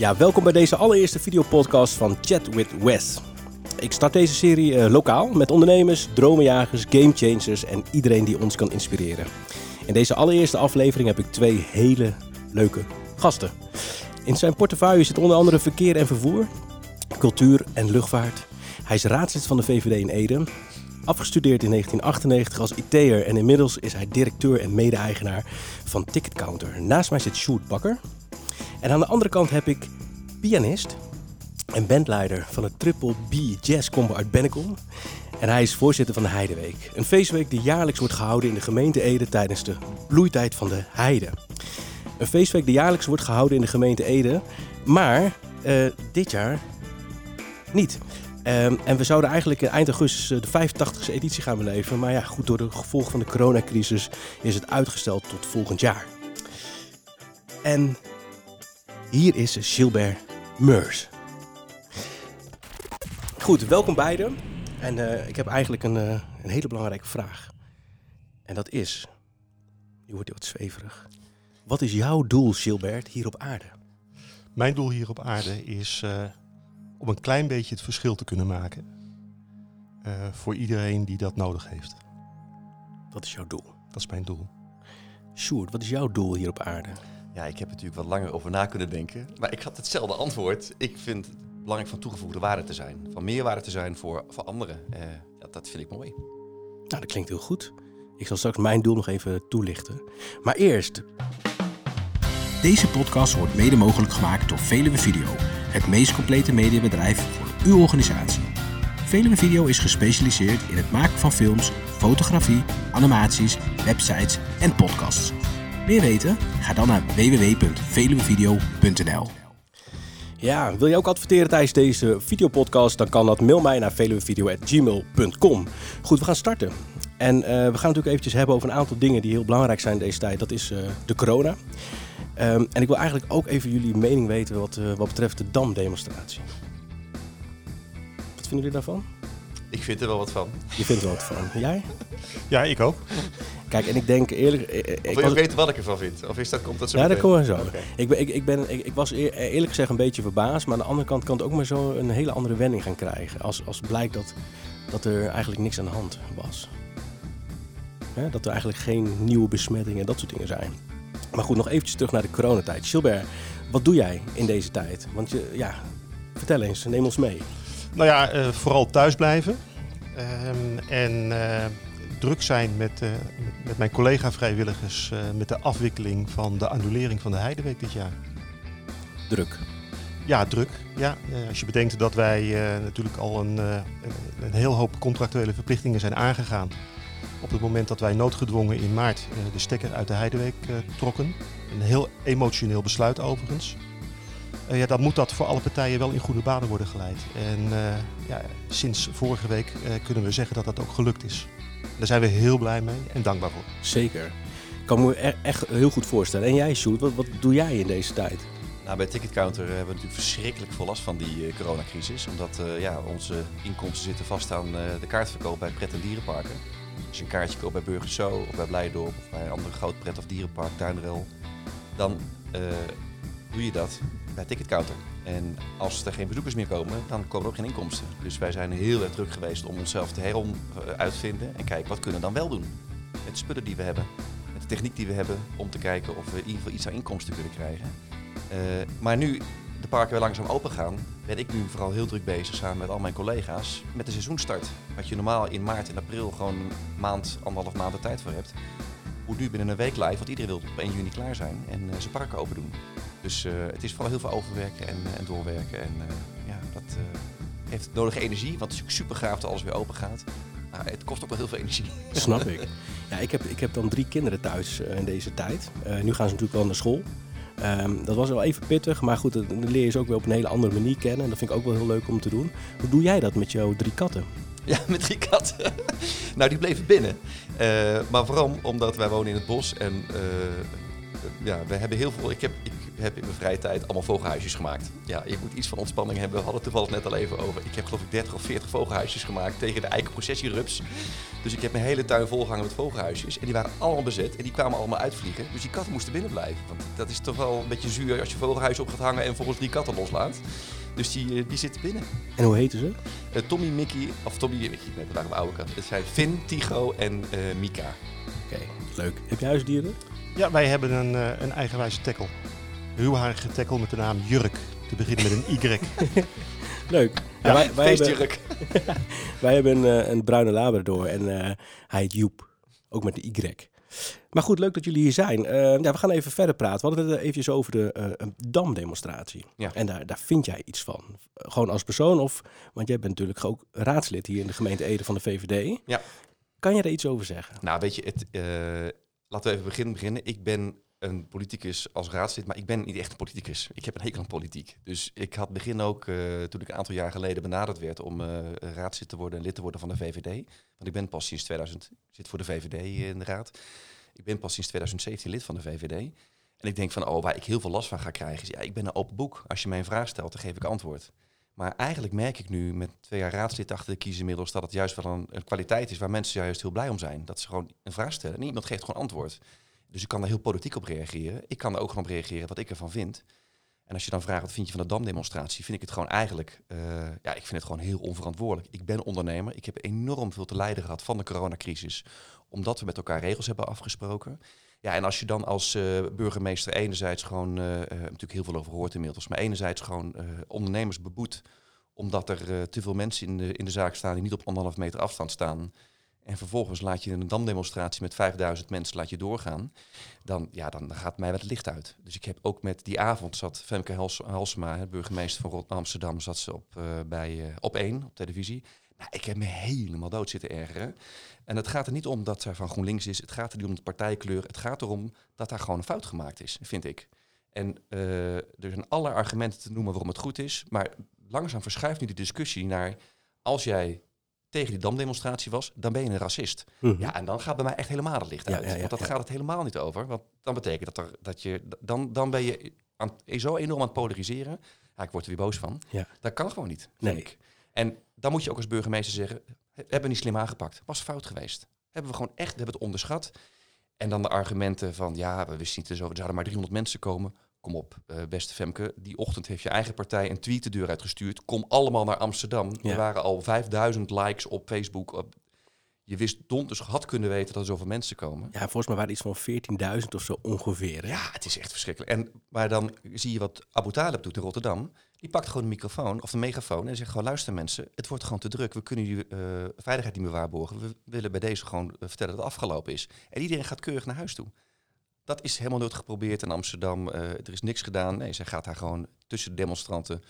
Ja, welkom bij deze allereerste videopodcast van Chat with Wes. Ik start deze serie uh, lokaal met ondernemers, dromenjagers, gamechangers en iedereen die ons kan inspireren. In deze allereerste aflevering heb ik twee hele leuke gasten. In zijn portefeuille zit onder andere verkeer en vervoer, cultuur en luchtvaart. Hij is raadslid van de VVD in Ede, afgestudeerd in 1998 als IT'er en inmiddels is hij directeur en mede-eigenaar van Ticketcounter. Naast mij zit Sjoerd Bakker. En aan de andere kant heb ik pianist en bandleider van het Triple B Jazz Combo uit Bennekom. En hij is voorzitter van de Heideweek. Een feestweek die jaarlijks wordt gehouden in de gemeente Ede tijdens de bloeitijd van de heide. Een feestweek die jaarlijks wordt gehouden in de gemeente Ede, maar uh, dit jaar niet. Um, en we zouden eigenlijk eind augustus eh, de 85e editie gaan beleven. Maar ja, goed, door de gevolgen van de coronacrisis is het uitgesteld tot volgend jaar. En hier is Gilbert Meurs. Goed, welkom beiden. En uh, ik heb eigenlijk een, uh, een, hele belangrijke vraag. En dat is, nu wordt wat zweverig. Wat is jouw doel, Gilbert, hier op aarde? Mijn doel hier op aarde is uh, om een klein beetje het verschil te kunnen maken. voor iedereen die dat nodig heeft. Dat is jouw doel? Dat is mijn doel. Sjoerd, wat is jouw doel hier op aarde? Ja, ik heb natuurlijk wat langer over na kunnen denken. Maar ik had hetzelfde antwoord. Ik vind het belangrijk van toegevoegde waarde te zijn. Van meerwaarde te zijn voor, voor anderen. Dat, dat vind ik mooi. Nou, dat klinkt heel goed. Ik zal straks mijn doel nog even toelichten. Maar eerst... Deze podcast wordt mede mogelijk gemaakt door Veluwe Video. Het meest complete mediabedrijf voor uw organisatie. Veluwe Video is gespecialiseerd in het maken van films, fotografie, animaties, websites en podcasts. Meer weten? Ga dan naar www.veluwevideo.nl. Ja, wil je ook adverteren tijdens deze videopodcast? Dan kan dat. Mail mij naar veluwevideo.gmail.com. Goed, we gaan starten. En uh, we gaan natuurlijk eventjes hebben over een aantal dingen die heel belangrijk zijn deze tijd. Dat is uh, de corona. Um, en ik wil eigenlijk ook even jullie mening weten wat, uh, wat betreft de DAM-demonstratie. Wat vinden jullie daarvan? Ik vind er wel wat van. Je vindt er wat van. Jij? Ja, ik ook. Kijk, en ik denk eerlijk... Ik wil je weten wat ik ervan vind? Of is dat, komt dat zo Ja, dat komen we zo. Okay. Ik, ben, ik, ik, ben, ik, ik, was eerlijk gezegd een beetje verbaasd. Maar aan de andere kant kan het ook maar zo een hele andere wending gaan krijgen. Als, als blijkt dat, dat er eigenlijk niks aan de hand was. Hè? Dat er eigenlijk geen nieuwe besmettingen en dat soort dingen zijn. Maar goed, nog eventjes terug naar de coronatijd. Gilbert, wat doe jij in deze tijd? Want je, ja, vertel eens, neem ons mee. Nou ja, uh, vooral thuis blijven. Um, en uh, druk zijn met, uh, met mijn collega-vrijwilligers met de afwikkeling van de annulering van de Heideweek dit jaar. Druk? Ja, druk. Ja. als je bedenkt dat wij natuurlijk al een, een heel hoop contractuele verplichtingen zijn aangegaan. Op het moment dat wij noodgedwongen in maart de stekker uit de Heideweek trokken. Een heel emotioneel besluit overigens. Uh, ja, dan moet dat voor alle partijen wel in goede banen worden geleid. En uh, ja, sinds vorige week uh, kunnen we zeggen dat dat ook gelukt is. Daar zijn we heel blij mee en dankbaar voor. Zeker. Ik kan me er echt heel goed voorstellen. En jij, Sjoerd, wat, wat doe jij in deze tijd? Nou, bij Ticketcounter hebben we natuurlijk verschrikkelijk veel last van die coronacrisis. Omdat ja, onze inkomsten zitten vast aan de kaartverkoop bij pret- en dierenparken. Als je een kaartje koopt bij Burgers Zo of bij Blijdorp of bij een andere groot pret- of dierenpark, Duinrel, dan doe je dat Ticketcounter. En als er geen bezoekers meer komen, dan komen er ook geen inkomsten. Dus wij zijn heel erg druk geweest om onszelf te heruitvinden en kijken wat kunnen we dan wel doen. Met spullen die we hebben, met de techniek die we hebben, om te kijken of we in ieder geval iets aan inkomsten kunnen krijgen. Uh, maar nu de parken weer langzaam open gaan, ben ik nu vooral heel druk bezig samen met al mijn collega's met de seizoenstart. Wat je normaal in maart en april gewoon een maand, anderhalf maand tijd voor hebt. Hoe nu binnen een week live, want iedereen wil op 1 juni klaar zijn en uh, zijn parken open doen. Dus uh, het is vooral heel veel overwerken en, en doorwerken. En uh, ja, dat heeft nodige energie, want het is super gaaf dat alles weer open gaat. Maar het kost ook wel heel veel energie. Snap ik. Ja, ik heb, ik heb dan drie kinderen thuis in deze tijd. nu gaan ze natuurlijk wel naar school. Um, dat was wel even pittig, maar goed, dan leer je ze ook weer op een hele andere manier kennen. En dat vind ik ook wel heel leuk om te doen. Hoe doe jij dat met jouw drie katten? Ja, met drie katten. nou, die bleven binnen. maar vooral omdat wij wonen in het bos en ja, we hebben heel veel. Ik heb, ik heb in mijn vrije tijd allemaal vogelhuisjes gemaakt. Ja, je moet iets van ontspanning hebben. We hadden het toevallig net al even over. Ik heb geloof ik 30 of 40 vogelhuisjes gemaakt tegen de eikenprocessierups. Dus ik heb mijn hele tuin volgehangen met vogelhuisjes. En die waren allemaal bezet. En die kwamen allemaal uitvliegen. Dus die katten moesten binnen blijven. Want dat is toch wel een beetje zuur als je vogelhuis op gaat hangen en volgens drie katten loslaat. Dus die, eh, die zitten binnen. En hoe heten ze? Eh, Tommy, Mickey, of Tommy, Mickey, nee, dat waren mijn oude katten. Het zijn Finn, Tigo en eh, Mika. Oké, leuk. Heb je huisdieren? Ja, wij hebben een, een eigenwijze tackle. Ruwharige tackle met de naam Jurk. Te beginnen met een Y. Leuk. Ja, wij, wij, hebben, wij hebben een, eh, een bruine labrador en eh, hij heet Joep. Ook met de Y. Maar goed, leuk dat jullie hier zijn. Eh, ja, we gaan even verder praten. We hadden het eventjes over de damdemonstratie. Ja. En daar, daar vind jij iets van. Gewoon als persoon of... Want jij bent natuurlijk ook raadslid hier in de gemeente Ede van de VVD. Ja. Kan je daar iets over zeggen? Nou, weet je, het, laten we even beginnen, beginnen. Ik ben een politicus als raadslid, maar ik ben niet echt een politicus. Ik heb een hekel aan politiek. Dus ik had begin ook, eh, toen ik een aantal jaar geleden benaderd werd om eh, raadslid te worden en lid te worden van de VVD. Want ik ben pas sinds 2000, ik zit voor de VVD in de raad. Ik ben pas sinds 2017 lid van de VVD. En ik denk van, oh, waar ik heel veel last van ga krijgen, is ja, ik ben een open boek. Als je mij een vraag stelt, dan geef ik antwoord. Maar eigenlijk merk ik nu met twee jaar raadslid achter de kiezer inmiddels dat het juist wel een, een kwaliteit is waar mensen juist heel blij om zijn. Dat ze gewoon een vraag stellen en iemand geeft gewoon antwoord. Dus ik kan daar heel politiek op reageren. Ik kan er ook gewoon op reageren wat ik ervan vind. En als je dan vraagt wat vind je van de damdemonstratie, vind ik het gewoon eigenlijk, eh, ja, ik vind het gewoon heel onverantwoordelijk. Ik ben ondernemer. Ik heb enorm veel te lijden gehad van de coronacrisis, omdat we met elkaar regels hebben afgesproken. Ja, en als je dan als eh, burgemeester enerzijds gewoon, eh, natuurlijk heel veel over hoort inmiddels, maar enerzijds gewoon ondernemers beboet omdat er te veel mensen in de, in de zaak staan die niet op anderhalf meter afstand staan. En vervolgens laat je een damdemonstratie met 5000 mensen laat je doorgaan. Dan, ja, dan gaat mij wat licht uit. Dus ik heb ook met die avond zat Femke Hals, Halsema, burgemeester van Amsterdam, zat ze op, eh, bij, eh, op één op televisie. Nou, ik heb me helemaal dood zitten ergeren. En het gaat er niet om dat zij van GroenLinks is. Het gaat er niet om de partijkleur. Het gaat erom dat daar gewoon een fout gemaakt is, vind ik. En eh, er zijn allerlei argumenten te noemen waarom het goed is. Maar langzaam verschuift nu de discussie naar... als jij tegen die damdemonstratie was, dan ben je een racist. Ja, en dan gaat bij mij echt helemaal het licht uit. ja, ja, want dat gaat het helemaal niet over. Want dan betekent dat, er, dat je... Dan, dan ben je aan, zo enorm aan het polariseren. Ja, ik word er weer boos van. Ja. Dat kan gewoon niet, Nee. ik. En dan moet je ook als burgemeester zeggen... "He- hebben we niet slim aangepakt. Was fout geweest. Hebben we gewoon echt we hebben het onderschat. En dan de argumenten van... ja, we wisten niet, zo, er zouden maar 300 mensen komen. Kom op, eh, beste Femke. Die ochtend heeft je eigen partij een tweet de deur uitgestuurd. Kom allemaal naar Amsterdam. Ja. Er waren al 5000 likes op Facebook. Op- Je wist donders had kunnen weten dat er zoveel mensen komen. Ja, volgens mij waren het iets van 14.000 of zo ongeveer. Hè? Ja, het is echt verschrikkelijk. En maar dan zie je wat Abu Talib doet in Rotterdam. Die pakt gewoon de microfoon of de megafoon en zegt gewoon: luister mensen, het wordt gewoon te druk. We kunnen jullie eh, veiligheid niet meer waarborgen. We willen bij deze gewoon eh, vertellen dat het afgelopen is. En iedereen gaat keurig naar huis toe. Dat is helemaal nooit geprobeerd in Amsterdam. Eh, er is niks gedaan. Nee, zij gaat daar gewoon tussen de demonstranten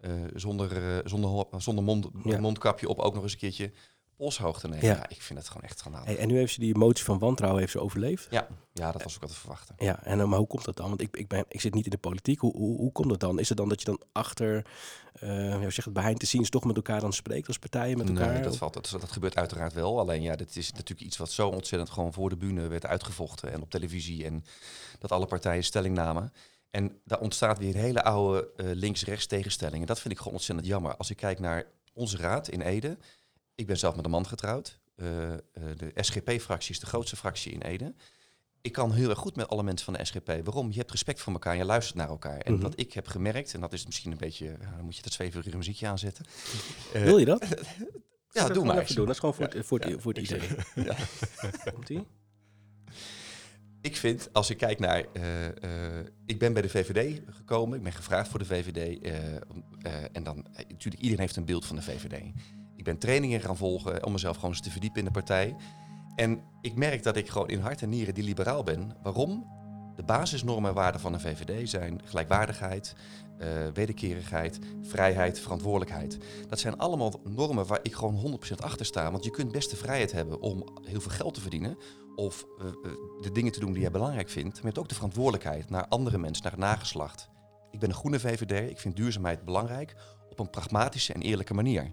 eh, zonder, eh, zonder, zonder mond, Ja. mondkapje op ook nog eens een keertje polshoogte nemen. Ja. Ja. ik vind het gewoon echt schandalig. Hey, en nu heeft ze die motie van wantrouwen heeft ze overleefd. Ja, ja, dat was ook wat te verwachten. Ja, en eh, maar hoe komt dat dan? Want ik, ik, ben, ik zit niet in de politiek. Hoe, hoe, hoe komt dat dan? Is het dan dat je dan achter, eh zeg je het, behind the scenes toch met elkaar dan spreekt als partijen met elkaar? Nee, dat, valt, dat, dat gebeurt uiteraard wel. Alleen ja, dit is natuurlijk iets wat zo ontzettend gewoon voor de bühne werd uitgevochten. En op televisie. En dat alle partijen stelling namen. En daar ontstaat weer een hele oude eh, links-rechts tegenstelling. En dat vind ik gewoon ontzettend jammer. Als ik kijk naar onze raad in Ede. Ik ben zelf met een man getrouwd. Eh, eh, de SGP-fractie is de grootste fractie in Ede. Ik kan heel erg goed met alle mensen van de SGP. Waarom? Je hebt respect voor elkaar en je luistert naar elkaar. En Mhm. wat ik heb gemerkt, en dat is misschien een beetje... ja, dan moet je dat zweverige muziekje aanzetten. Eh, Wil je dat? ja, doe maar. doen. Dat is gewoon voor, het, voor, het, voor het idee. Ja. Komt-ie? Ik vind, als ik kijk naar... eh, eh, ik ben bij de VVD gekomen. Ik ben gevraagd voor de VVD. eh, eh, en dan, eh, natuurlijk, iedereen heeft een beeld van de VVD. Ben trainingen gaan volgen om mezelf gewoon eens te verdiepen in de partij. En ik merk dat ik gewoon in hart en nieren die liberaal ben. Waarom? De basisnormen en waarden van de VVD zijn gelijkwaardigheid, eh, wederkerigheid, vrijheid, verantwoordelijkheid. Dat zijn allemaal normen waar ik gewoon 100% achter sta. Want je kunt best de vrijheid hebben om heel veel geld te verdienen. Of eh, eh, de dingen te doen die jij belangrijk vindt. Maar je hebt ook de verantwoordelijkheid naar andere mensen, naar nageslacht. Ik ben een groene VVD. Ik vind duurzaamheid belangrijk op een pragmatische en eerlijke manier.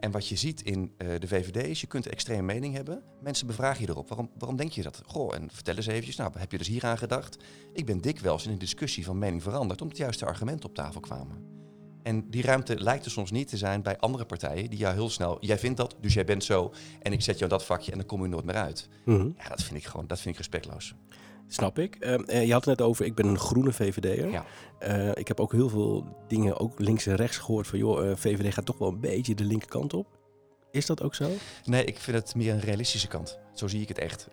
En wat je ziet in eh, de VVD is, je kunt een extreme mening hebben. Mensen bevragen je erop. Waarom, waarom denk je dat? Goh, en vertel eens eventjes. Nou, heb je dus hier aan gedacht? Ik ben dikwijls in een discussie van mening veranderd, omdat juist de argumenten op tafel kwamen. En die ruimte lijkt er soms niet te zijn bij andere partijen die jou heel snel, jij vindt dat, dus jij bent zo en ik zet jou in dat vakje en dan kom je nooit meer uit. Mhm. Ja, dat vind ik gewoon, dat vind ik respectloos. Snap ik. Ehm, eh, je had het net over, ik ben een groene VVD'er. Ja. Eh, ik heb ook heel veel dingen, ook links en rechts gehoord van, joh, eh, VVD gaat toch wel een beetje de linkerkant op. Is dat ook zo? Nee, ik vind het meer een realistische kant. Zo zie ik het echt.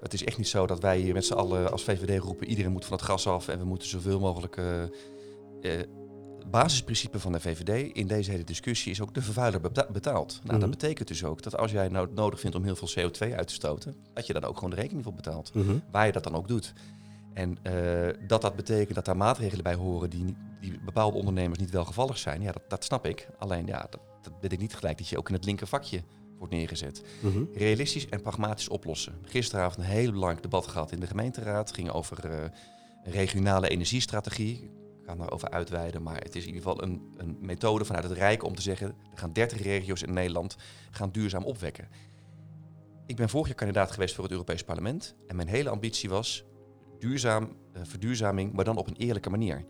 Het is echt niet zo dat wij hier met z'n allen als VVD roepen... iedereen moet van het gas af en we moeten zoveel mogelijk... het basisprincipe van de VVD in deze hele discussie is ook de vervuiler beta- betaalt. Nou, Mhm. dat betekent dus ook dat als jij nou het nodig vindt om heel veel CO2 uit te stoten... dat je dan ook gewoon de rekening voor betaalt. Mhm. Waar je dat dan ook doet. En eh, dat dat betekent dat daar maatregelen bij horen die, die bepaalde ondernemers niet welgevallig zijn, ja, dat, dat snap ik. Alleen ja, dat, dat ben ik niet gelijk dat je ook in het linkervakje wordt neergezet. Mhm. Realistisch en pragmatisch oplossen. Gisteravond een heel belangrijk debat gehad in de gemeenteraad. Het ging over eh, regionale energiestrategie. Kan daarover uitweiden, maar het is in ieder geval een, een methode vanuit het Rijk om te zeggen... er gaan 30 regio's in Nederland gaan duurzaam opwekken. Ik ben vorig jaar kandidaat geweest voor het Europees Parlement. En mijn hele ambitie was duurzaam, eh, verduurzaming, maar dan op een eerlijke manier.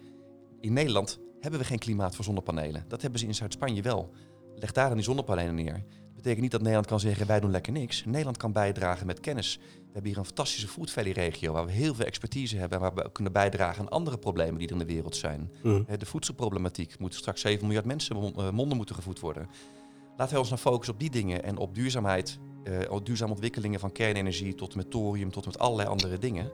In Nederland hebben we geen klimaat voor zonnepanelen. Dat hebben ze in Zuid-Spanje wel. Leg daar dan die zonnepanelen neer. Dat betekent niet dat Nederland kan zeggen wij doen lekker niks. Nederland kan bijdragen met kennis. We hebben hier een fantastische Food Valley regio waar we heel veel expertise hebben en waar we kunnen bijdragen aan andere problemen die er in de wereld zijn. Eh, De voedselproblematiek moet straks 7 miljard mensen eh, monden moeten gevoed worden. Laten we ons nou focussen op die dingen en op duurzaamheid, eh, op duurzame ontwikkelingen van kernenergie tot met thorium, tot met allerlei andere dingen.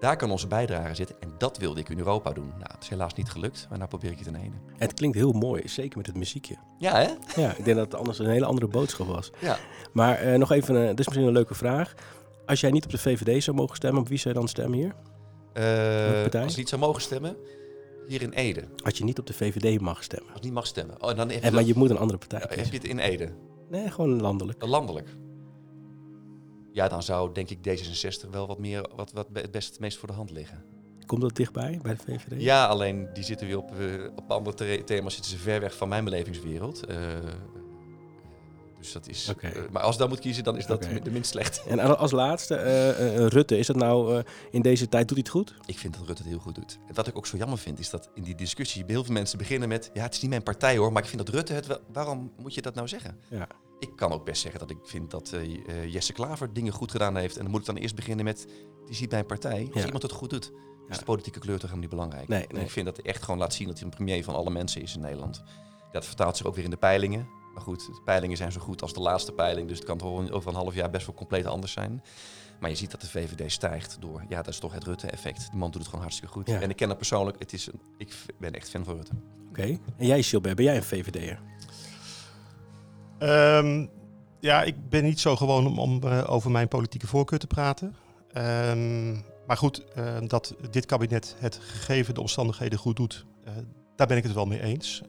Daar kan onze bijdrage zitten en dat wilde ik in Europa doen. Nou, het is helaas niet gelukt, maar nou probeer ik het in ene. Het klinkt heel mooi, zeker met het muziekje. Ja, hè? Ja, ik denk dat het anders een hele andere boodschap was. Ja. Maar eh, nog even, eh, dit is misschien een leuke vraag. Als jij niet op de VVD zou mogen stemmen, op wie zou je dan stemmen hier? Partij? als ik niet zou mogen stemmen, hier in Ede. Als je niet op de VVD mag stemmen. Als ik niet mag stemmen. Oh, en dan heb je, En, maar dat- je moet een andere partij heb kiezen. je het in Ede. Nee, gewoon landelijk. Landelijk. Ja, dan zou denk ik D66 wel wat meer, wat, wat het best het meest voor de hand liggen. Komt dat dichtbij bij de VVD? Ja, alleen die zitten weer op, eh, op andere the- thema's zitten ze ver weg van mijn belevingswereld. Eh, dus dat is. Eh, maar als ik dan moet kiezen, dan is dat de minst slecht. En als laatste, Rutte, is dat nou in deze tijd, doet hij het goed? Ik vind dat Rutte het heel goed doet. En wat ik ook zo jammer vind, is dat in die discussie heel veel mensen beginnen met: ja, het is niet mijn partij hoor, maar ik vind dat Rutte het wel. Waarom moet je dat nou zeggen? Ja. Ik kan ook best zeggen dat ik vind dat eh, eh, Jesse Klaver dingen goed gedaan heeft. En dan moet ik dan eerst beginnen met: het is niet mijn partij. Als Ja. iemand het goed doet, is Ja. de politieke kleur toch helemaal niet belangrijk. Nee, En ik vind dat hij echt gewoon laat zien dat hij een premier van alle mensen is in Nederland. Dat vertaalt zich ook weer in de peilingen. Maar goed, de peilingen zijn zo goed als de laatste peiling. Dus het kan toch over een half jaar best wel compleet anders zijn. Maar je ziet dat de VVD stijgt door, ja, dat is toch het Rutte-effect. Die man doet het gewoon hartstikke goed. Ja. En ik ken dat persoonlijk. Het is een, ik ben echt fan van Rutte. Oké. En jij, Gilbert, ben jij een VVD'er? Ehm, ja, ik ben niet zo gewoon om, om eh, over mijn politieke voorkeur te praten. Ehm, maar goed, eh, dat dit kabinet het gegeven de omstandigheden goed doet, eh, daar ben ik het wel mee eens.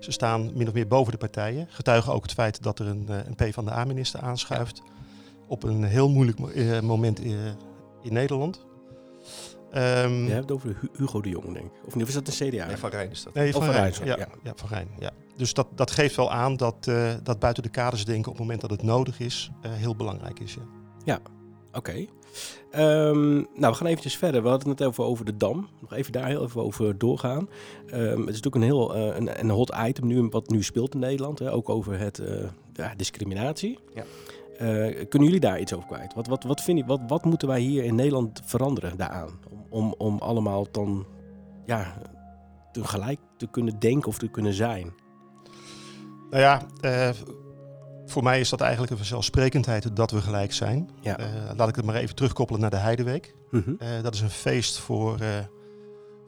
Ze staan min of meer boven de partijen. Getuigen ook het feit dat er een, eh, een PvdA-minister aanschuift. Op een heel moeilijk mo- moment eh, in Nederland. Ehm, Je hebt het over Hu- Hugo de Jong, denk ik. Of niet, of is dat een CDA? Nee, van Rijn is dat. Nee, Oh, van van Rijn. Ja, ja. ja. van Rijn. Ja. Dus dat, dat geeft wel aan dat, eh, dat buiten de kaders denken op het moment dat het nodig is, eh, heel belangrijk is. Ja. Oké. Ehm, nou, we gaan eventjes verder. We hadden het net over, over de Dam. Nog even daar heel even over doorgaan. Ehm, het is natuurlijk een heel eh, een, een hot item nu, wat nu speelt in Nederland. Hè? Ook over het eh, ja, discriminatie. Ja. Eh, kunnen jullie daar iets over kwijt? Wat, wat, wat, vind je, wat, wat moeten wij hier in Nederland veranderen daaraan? Om, om, om allemaal dan ja, tegelijk te kunnen denken of te kunnen zijn. Nou ja, eh, voor mij is dat eigenlijk een vanzelfsprekendheid dat we gelijk zijn. Ja. Eh, laat ik het maar even terugkoppelen naar de Heideweek. Mhm. Eh, dat is een feest voor,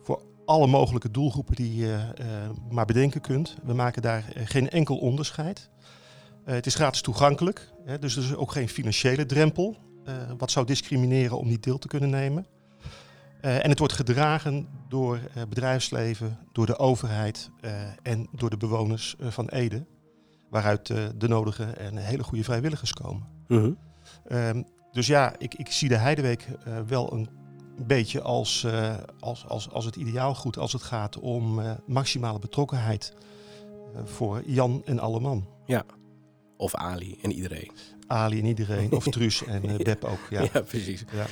voor alle mogelijke doelgroepen die je maar bedenken kunt. We maken daar geen enkel onderscheid. Het is gratis toegankelijk, hè, dus er is ook geen financiële drempel. wat zou discrimineren om niet deel te kunnen nemen. En het wordt gedragen door eh, bedrijfsleven, door de overheid en door de bewoners van Ede. Waaruit eh, de nodige en hele goede vrijwilligers komen. Mhm. Ehm, dus ja, ik, ik zie de Heideweek eh, wel een beetje als, eh, als, als, als het ideaalgoed als het gaat om maximale betrokkenheid voor Jan en alle man. Of Ali en iedereen. Ali en iedereen, of Truus en uh, Beb ook. Ja, ja precies. Ja.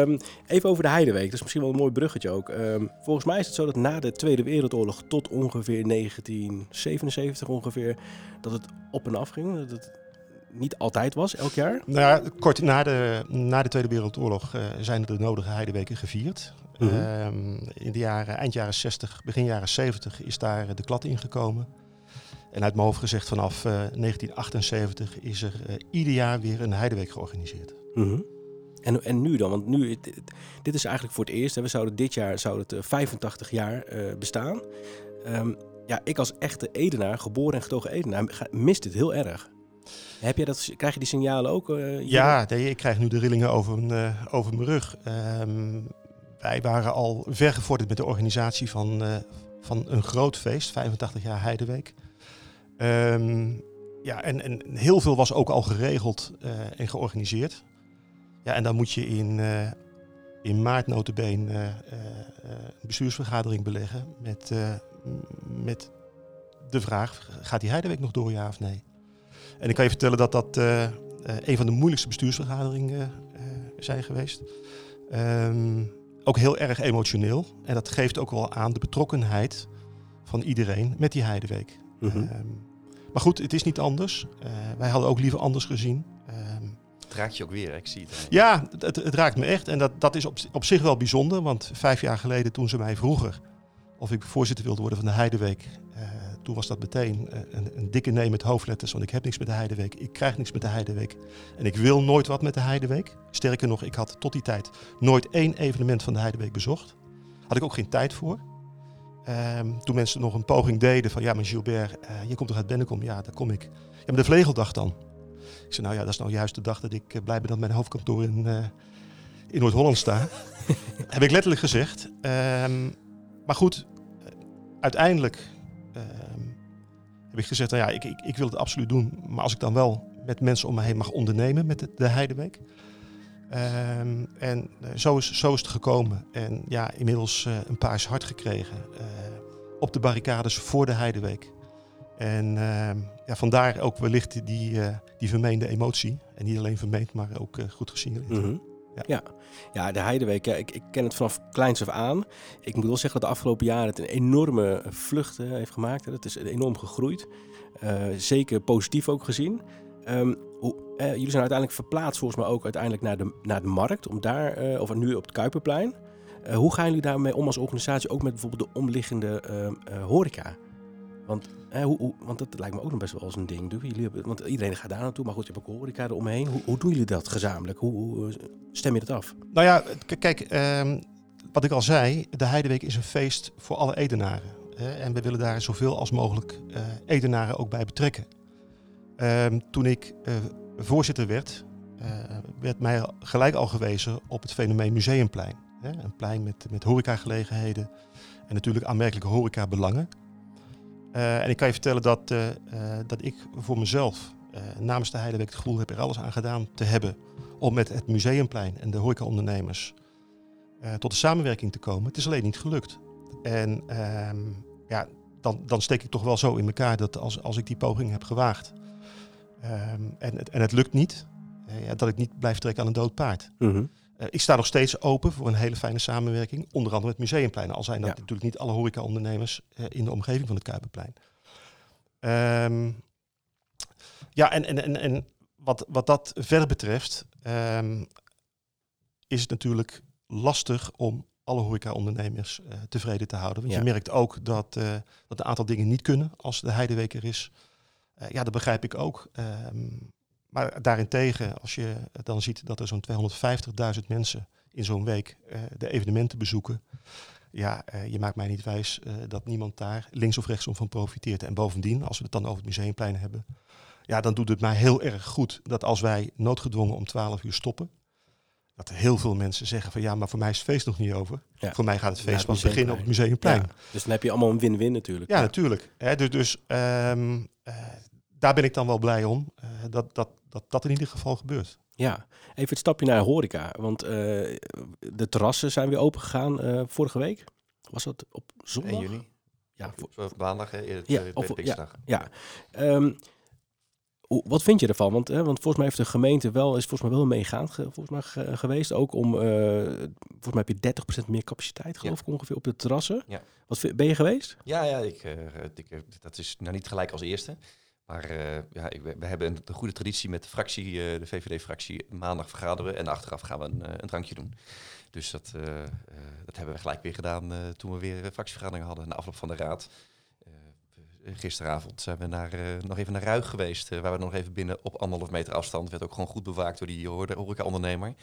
Um, even over de Heideweek, dat is misschien wel een mooi bruggetje ook. Um, volgens mij is het zo dat na de Tweede Wereldoorlog tot ongeveer 1977 ongeveer, dat het op en af ging. Dat het niet altijd was, elk jaar? Nou ja, kort na de, na de Tweede Wereldoorlog uh, zijn er de nodige heideweken gevierd. Mm -hmm. um, in de jaren, eind jaren 60, begin jaren 70 is daar de klad ingekomen. En uit mijn hoofd gezegd, vanaf uh, 1978 is er uh, ieder jaar weer een heideweek georganiseerd. Mm -hmm. en, en nu dan? Want nu, dit, dit is eigenlijk voor het eerst. Hè, we zouden dit jaar zou het 85 jaar bestaan. Um, ja, ik als echte Edenaar, geboren en getogen Edenaar, mist het heel erg. Heb je dat, krijg je die signalen ook? Uh, ja, nee, ik krijg nu de rillingen over, uh, over mijn rug. Um, wij waren al ver gevorderd met de organisatie van, uh, van een groot feest, 85 jaar Heideweek. Um, ja, en, en heel veel was ook al geregeld en georganiseerd. Ja, en dan moet je in, in maart notabene een bestuursvergadering beleggen met, met de vraag, gaat die Heideweek nog door, ja of nee? En ik kan je vertellen dat dat uh, uh, een van de moeilijkste bestuursvergaderingen uh, zijn geweest. Um, ook heel erg emotioneel. En dat geeft ook wel aan de betrokkenheid van iedereen met die Heideweek. Um, maar goed, het is niet anders. wij hadden ook liever anders gezien. Um, het raakt je ook weer, ik zie het. Ja, het, het, raakt me echt. En dat, dat is op, op zich wel bijzonder. Want vijf jaar geleden, toen ze mij vroeger of ik voorzitter wilde worden van de Heideweek, toen was dat meteen een, een, dikke nee met hoofdletters. Want ik heb niks met de Heideweek. Ik krijg niks met de Heideweek. En ik wil nooit wat met de Heideweek. Sterker nog, ik had tot die tijd nooit één evenement van de Heideweek bezocht. Had ik ook geen tijd voor. Um, toen mensen nog een poging deden van ja, maar Gilbert, uh, je komt toch uit Bennekom? Ja, daar kom ik. Ja, maar de Vlegeldag dan? Ik zei nou ja, dat is nou juist de dag dat ik uh, blij ben dat mijn hoofdkantoor in, uh, in Noord-Holland staat. heb ik letterlijk gezegd. Um, maar goed, uiteindelijk heb ik gezegd, nou ja, ik, ik, ik, wil het absoluut doen. Maar als ik dan wel met mensen om me heen mag ondernemen met de, de Heideweek. Um, en uh, zo, is, zo is het gekomen. En ja, inmiddels uh, een paars hart gekregen uh, op de barricades voor de Heideweek. En ja, vandaar ook wellicht die, die vermeende emotie. En niet alleen vermeend, maar ook goed gezien. Mm -hmm. Ja. ja. Ja. de Heideweek, ja, ik, ik, ken het vanaf kleins af aan. Ik moet wel zeggen dat de afgelopen jaren het een enorme vlucht heeft gemaakt. Het is enorm gegroeid. Zeker positief ook gezien. Hoe, uh, jullie zijn uiteindelijk verplaatst volgens mij ook uiteindelijk naar de, naar de markt. Om daar, uh, of nu op het Kuiperplein. hoe gaan jullie daarmee om als organisatie? Ook met bijvoorbeeld de omliggende horeca? Want, hoe, want dat lijkt me ook nog best wel als een ding. Jullie want iedereen gaat daar naartoe, maar goed, je hebt ook horeca eromheen. Hoe, hoe doen jullie dat gezamenlijk? Hoe, stem je dat af? Nou ja, kijk, um, wat ik al zei, de Heideweek is een feest voor alle Edenaren. Hè, en we willen daar zoveel als mogelijk Edenaren ook bij betrekken. Um, toen ik uh, voorzitter werd, uh, werd mij gelijk al gewezen op het fenomeen Museumplein. Hè, een plein met, met horecagelegenheden en natuurlijk aanmerkelijke horecabelangen. Uh, en ik kan je vertellen dat, dat ik voor mezelf namens de Heideweek het gevoel heb er alles aan gedaan te hebben om met het Museumplein en de horecaondernemers tot een samenwerking te komen. Het is alleen niet gelukt. En ehm, ja, dan, dan steek ik toch wel zo in elkaar dat als, als ik die poging heb gewaagd um, en, het, en het lukt niet, ja, dat ik niet blijf trekken aan een dood paard. Mm -hmm. Uh, ik sta nog steeds open voor een hele fijne samenwerking, onder andere met Museumplein. Al zijn dat ja. natuurlijk niet alle horecaondernemers uh, in de omgeving van het Kuiperplein. Um, ja, en, en, en, en wat, wat dat verder betreft, um, is het natuurlijk lastig om alle horecaondernemers uh, tevreden te houden. Want ja. je merkt ook dat, dat een aantal dingen niet kunnen als de heideweek er is. Ja, dat begrijp ik ook. Um, maar daarentegen, als je dan ziet dat er zo'n 250.000 mensen in zo'n week uh, de evenementen bezoeken. Ja, uh, je maakt mij niet wijs dat niemand daar links of rechtsom van profiteert. En bovendien, als we het dan over het museumplein hebben. Ja, dan doet het mij heel erg goed dat als wij noodgedwongen om 12 uur stoppen. Dat heel veel mensen zeggen van ja, maar voor mij is het feest nog niet over. Ja. Voor mij gaat het feest pas beginnen op het museumplein. Ja. Dus dan heb je allemaal een win-win natuurlijk. Ja, ja. natuurlijk. Hè, dus dus um, daar ben ik dan wel blij om. dat, dat, dat dat in ieder geval gebeurt. Ja, even het stapje naar horeca. Want uh, de terrassen zijn weer open gegaan uh, vorige week. Was dat op zondag? 1 juni. Ja, voor, maandag, hè, ja, of, ja, ja. Um, Wat vind je ervan? Want, hè, want volgens mij heeft de gemeente wel, is volgens mij wel meegaand ge- volgens mij ge- geweest. Ook om, eh, volgens mij heb je 30% meer capaciteit geloof ik ongeveer op de terrassen. Ja. Wat, ben je geweest? Ja, ja ik, eh, ik, eh, dat is nou niet gelijk als eerste. Maar ja, ik, we we hebben een, goede traditie met de fractie, de VVD-fractie, maandag vergaderen en achteraf gaan we een, een drankje doen. Dus dat, dat hebben we gelijk weer gedaan toen we weer een fractievergadering hadden na afloop van de raad. Gisteravond zijn we naar, eh, nog even naar Ruig geweest, eh, waar we nog even binnen op anderhalf meter afstand, werd ook gewoon goed bewaakt door die horeca-ondernemer.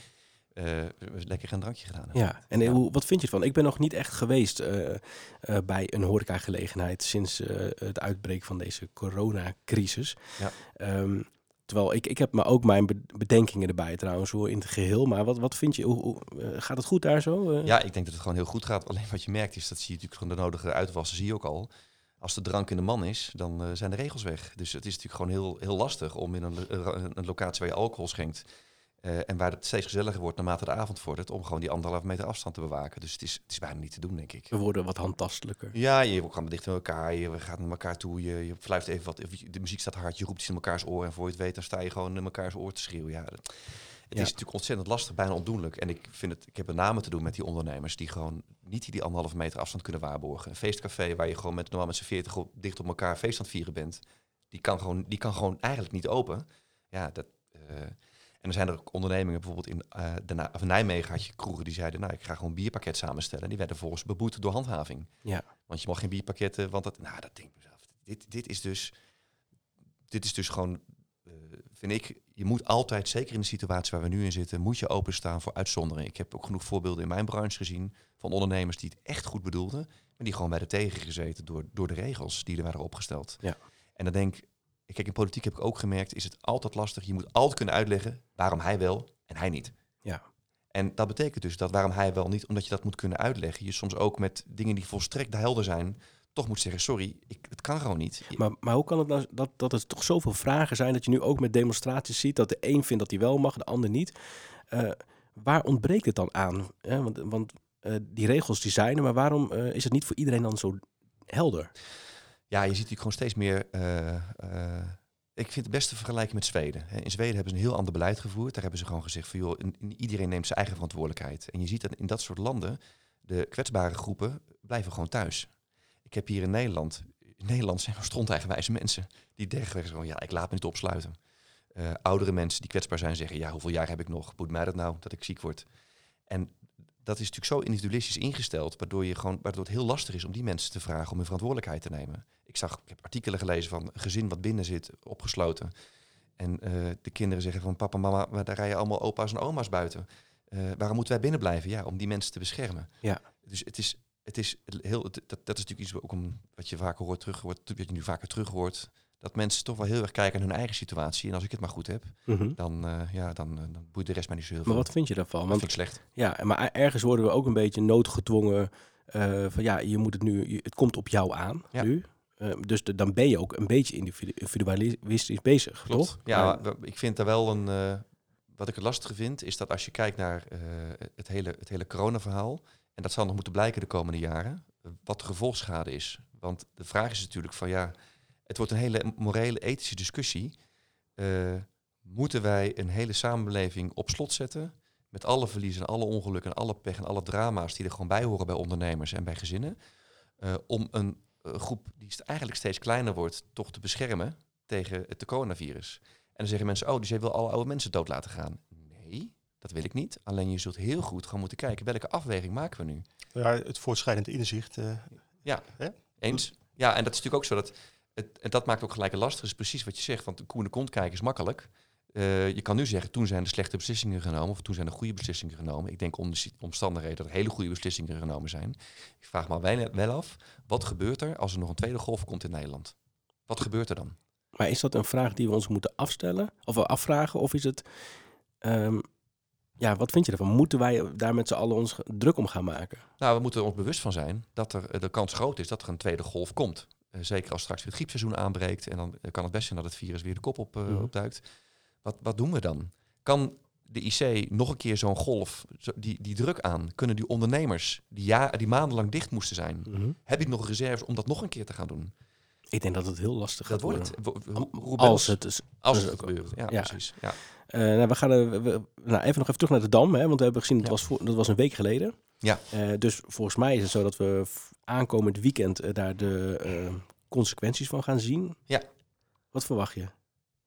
We hebben lekker een drankje gedaan. Ja. En Ja. hoe, wat vind je ervan? Ik ben nog niet echt geweest bij een horecagelegenheid sinds het uitbreken van deze coronacrisis. Ja. Ehm, terwijl ik, ik heb maar ook mijn be- bedenkingen erbij trouwens, hoe in het geheel. Maar wat, wat vind je? Hoe, hoe, gaat het goed daar zo? Ja, ik denk dat het gewoon heel goed gaat. Alleen wat je merkt is, dat zie je natuurlijk gewoon de nodige uitwassen, zie je ook al. Als de drank in de man is, dan eh, zijn de regels weg. Dus het is natuurlijk gewoon heel, heel lastig om in een, lo- een, locatie waar je alcohol schenkt... eh, en waar het steeds gezelliger wordt naarmate de avond vordert... om gewoon die anderhalf meter afstand te bewaken. Dus het is, het is bijna niet te doen, denk ik. We worden wat handtastelijker. Ja, je gewoon dicht bij elkaar, je gaat naar elkaar toe, je, je fluit even wat, de muziek staat hard, je roept iets in elkaars oor en voor je het weet, dan sta je gewoon in elkaars oor te schreeuwen. Ja, dat- het Ja. Is natuurlijk ontzettend lastig, bijna ondoenlijk. En ik vind het, ik heb met name te doen met die ondernemers die gewoon niet die anderhalve meter afstand kunnen waarborgen. Een feestcafé waar je gewoon met normaal met z'n veertig op- dicht op elkaar feest aan het vieren bent, die kan gewoon, die kan gewoon eigenlijk niet open. Ja, dat. eh, en er zijn er ook ondernemingen, bijvoorbeeld in eh, of Nijmegen had je kroegen die zeiden, nou ik ga gewoon een bierpakket samenstellen. En die werden volgens beboet door handhaving. Ja. Want je mag geen bierpakketten, want dat, nou, dat denk ik mezelf. Dit, dit is dus, dit is dus gewoon, eh, vind ik, je moet altijd, zeker in de situatie waar we nu in zitten, moet je openstaan voor uitzonderingen. Ik heb ook genoeg voorbeelden in mijn branche gezien van ondernemers die het echt goed bedoelden, maar die gewoon bij de tegen gezeten door, door de regels die er waren opgesteld. Ja. En dan denk ik, kijk, in politiek heb ik ook gemerkt, is het altijd lastig. Je moet altijd kunnen uitleggen waarom hij wel en hij niet. Ja. En dat betekent dus dat waarom hij wel niet, omdat je dat moet kunnen uitleggen, je soms ook met dingen die volstrekt helder zijn, toch moet zeggen, sorry, ik, het kan gewoon niet. Maar, maar hoe kan het nou dat, dat er toch zoveel vragen zijn dat je nu ook met demonstraties ziet dat de een vindt dat hij wel mag, de ander niet? Eh, waar ontbreekt het dan aan? Want want eh, die regels die zijn er, maar waarom eh, is het niet voor iedereen dan zo helder? Ja, je ziet natuurlijk gewoon steeds meer. ik vind het beste vergelijken met Zweden. In Zweden hebben ze een heel ander beleid gevoerd. Daar hebben ze gewoon gezegd van joh, iedereen neemt zijn eigen verantwoordelijkheid. En je ziet dat in dat soort landen de kwetsbare groepen blijven gewoon thuis. Ik heb hier in Nederland, in Nederland zijn er mensen die dergelijke gewoon ja, ik laat me niet opsluiten. Eh, oudere mensen die kwetsbaar zijn zeggen ja, hoeveel jaar heb ik nog? Boeit mij dat nou dat ik ziek word? En dat is natuurlijk zo individualistisch ingesteld, waardoor, je gewoon, waardoor het heel lastig is om die mensen te vragen om hun verantwoordelijkheid te nemen. Ik, zag, ik heb artikelen gelezen van een gezin wat binnen zit, opgesloten. En eh, de kinderen zeggen van papa, mama, maar daar rijden allemaal opa's en oma's buiten. Eh, waarom moeten wij binnen blijven? Ja, om die mensen te beschermen. Ja. Dus het is, het is heel, dat, dat is natuurlijk iets ook om, wat je vaker hoort, terug wat je nu vaker terug hoort. Dat mensen toch wel heel erg kijken naar hun eigen situatie. En als ik het maar goed heb, dan, eh, ja, dan, eh, dan boeit de rest mij niet zo heel Maar veel. wat vind je daarvan? Dat Want vind ik slecht. ja, maar er- ergens worden we ook een beetje noodgedwongen eh, van ja, je moet het nu, het komt op jou aan Ja. nu. Dus de- dan ben je ook een beetje individu- individualistisch bezig, Klopt. toch? Ja, Maar- maar ik vind daar wel een. wat ik het lastige vind, is dat als je kijkt naar het hele, het hele coronaverhaal. En dat zal nog moeten blijken de komende jaren. wat de gevolgschade is. Want de vraag is natuurlijk van ja. Het wordt een hele morele, ethische discussie. Eh, moeten wij een hele samenleving op slot zetten? Met alle verliezen, en alle ongelukken, en alle pech en alle drama's die er gewoon bij horen bij ondernemers en bij gezinnen. eh, om een eh, groep die eigenlijk steeds kleiner wordt, toch te beschermen tegen het coronavirus. En dan zeggen mensen, oh, dus jij wil alle oude mensen dood laten gaan. Dat wil ik niet. Alleen je zult heel goed gaan moeten kijken, welke afweging maken we nu? Ja, het voortschrijdend inzicht. eh, Eens? Ja, en dat is natuurlijk ook zo dat, het, en dat maakt ook gelijk een lastig, is precies wat je zegt, want de koe in de kont kijken is makkelijk. Eh, je kan nu zeggen, toen zijn er slechte beslissingen genomen, of toen zijn er goede beslissingen genomen. Ik denk om de omstandigheden dat er hele goede beslissingen genomen zijn. Ik vraag me wel, af, wat gebeurt er als er nog een tweede golf komt in Nederland? Wat gebeurt er dan? Maar is dat een vraag die we ons moeten afstellen of we afvragen? Of is het, ehm, ja, wat vind je ervan? Moeten wij daar met z'n allen ons druk om gaan maken? Nou, we moeten er ons bewust van zijn dat er eh, de kans groot is dat er een tweede golf komt. Eh, zeker als straks weer het griepseizoen aanbreekt en dan eh, kan het best zijn dat het virus weer de kop op, Mhm. opduikt. Wat, wat doen we dan? Kan de IC nog een keer zo'n golf, zo, die, die druk aan? Kunnen die ondernemers die, ja, die maandenlang dicht moesten zijn, heb ik nog reserves om dat nog een keer te gaan doen? Ik denk dat het heel lastig Dat gaat wordt worden. het. Wo- hoe- hoe- Als het is. als dus het ook- gebeurt. Ja, ja. precies. Ja. Eh, nou, we gaan we- nou, even nog even terug naar de Dam, hè, want we hebben gezien dat, Ja. was, voor, dat was een week geleden. Ja. Eh, dus volgens mij is het zo dat we aankomend weekend eh, daar de consequenties van gaan zien. Ja. Wat verwacht je?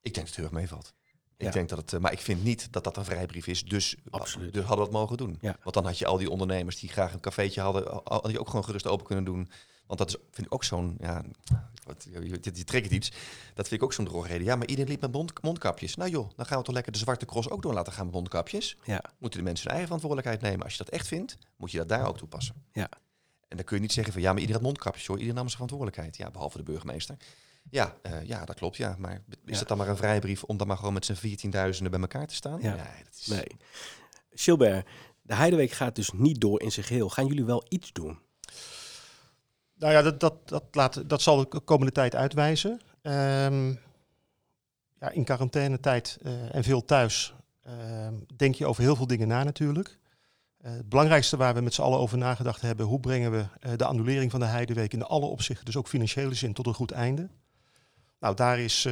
Ik denk dat het heel erg meevalt. Ik denk dat het, maar ik vind niet dat dat een vrijbrief is. Dus, Absoluut. dus hadden we het mogen doen. Ja. Want dan had je al die ondernemers die graag een cafeetje hadden, had je ook gewoon gerust open kunnen doen. Want dat is, vind ik ook zo'n, ja, wat, je, je, je trekt iets. Dat vind ik ook zo'n drogreden. Ja, maar iedereen liep met mond, mondkapjes. Nou joh, dan gaan we toch lekker de zwarte cross ook door laten gaan met mondkapjes. Ja. Moeten de mensen hun eigen verantwoordelijkheid nemen. Als je dat echt vindt, moet je dat daar ook toepassen. Ja. En dan kun je niet zeggen van ja, maar iedereen had mondkapjes hoor. Iedereen nam zijn verantwoordelijkheid. Ja, behalve de burgemeester. Ja, eh, ja, dat klopt. Ja, maar is Ja. dat dan maar een vrijbrief om dan maar gewoon met z'n 14.000 bij elkaar te staan? Ja. Nee, dat is. Nee. Gilbert, de Heideweek gaat dus niet door in zijn geheel. Gaan jullie wel iets doen? Nou ja, dat, dat, dat, laat, dat zal de komende tijd uitwijzen. Ehm, ja, in quarantainetijd eh en veel thuis ehm, denk je over heel veel dingen na natuurlijk. Eh, het belangrijkste waar we met z'n allen over nagedacht hebben, hoe brengen we eh, de annulering van de Heideweek in alle opzichten, dus ook financiële zin, tot een goed einde. Nou, daar is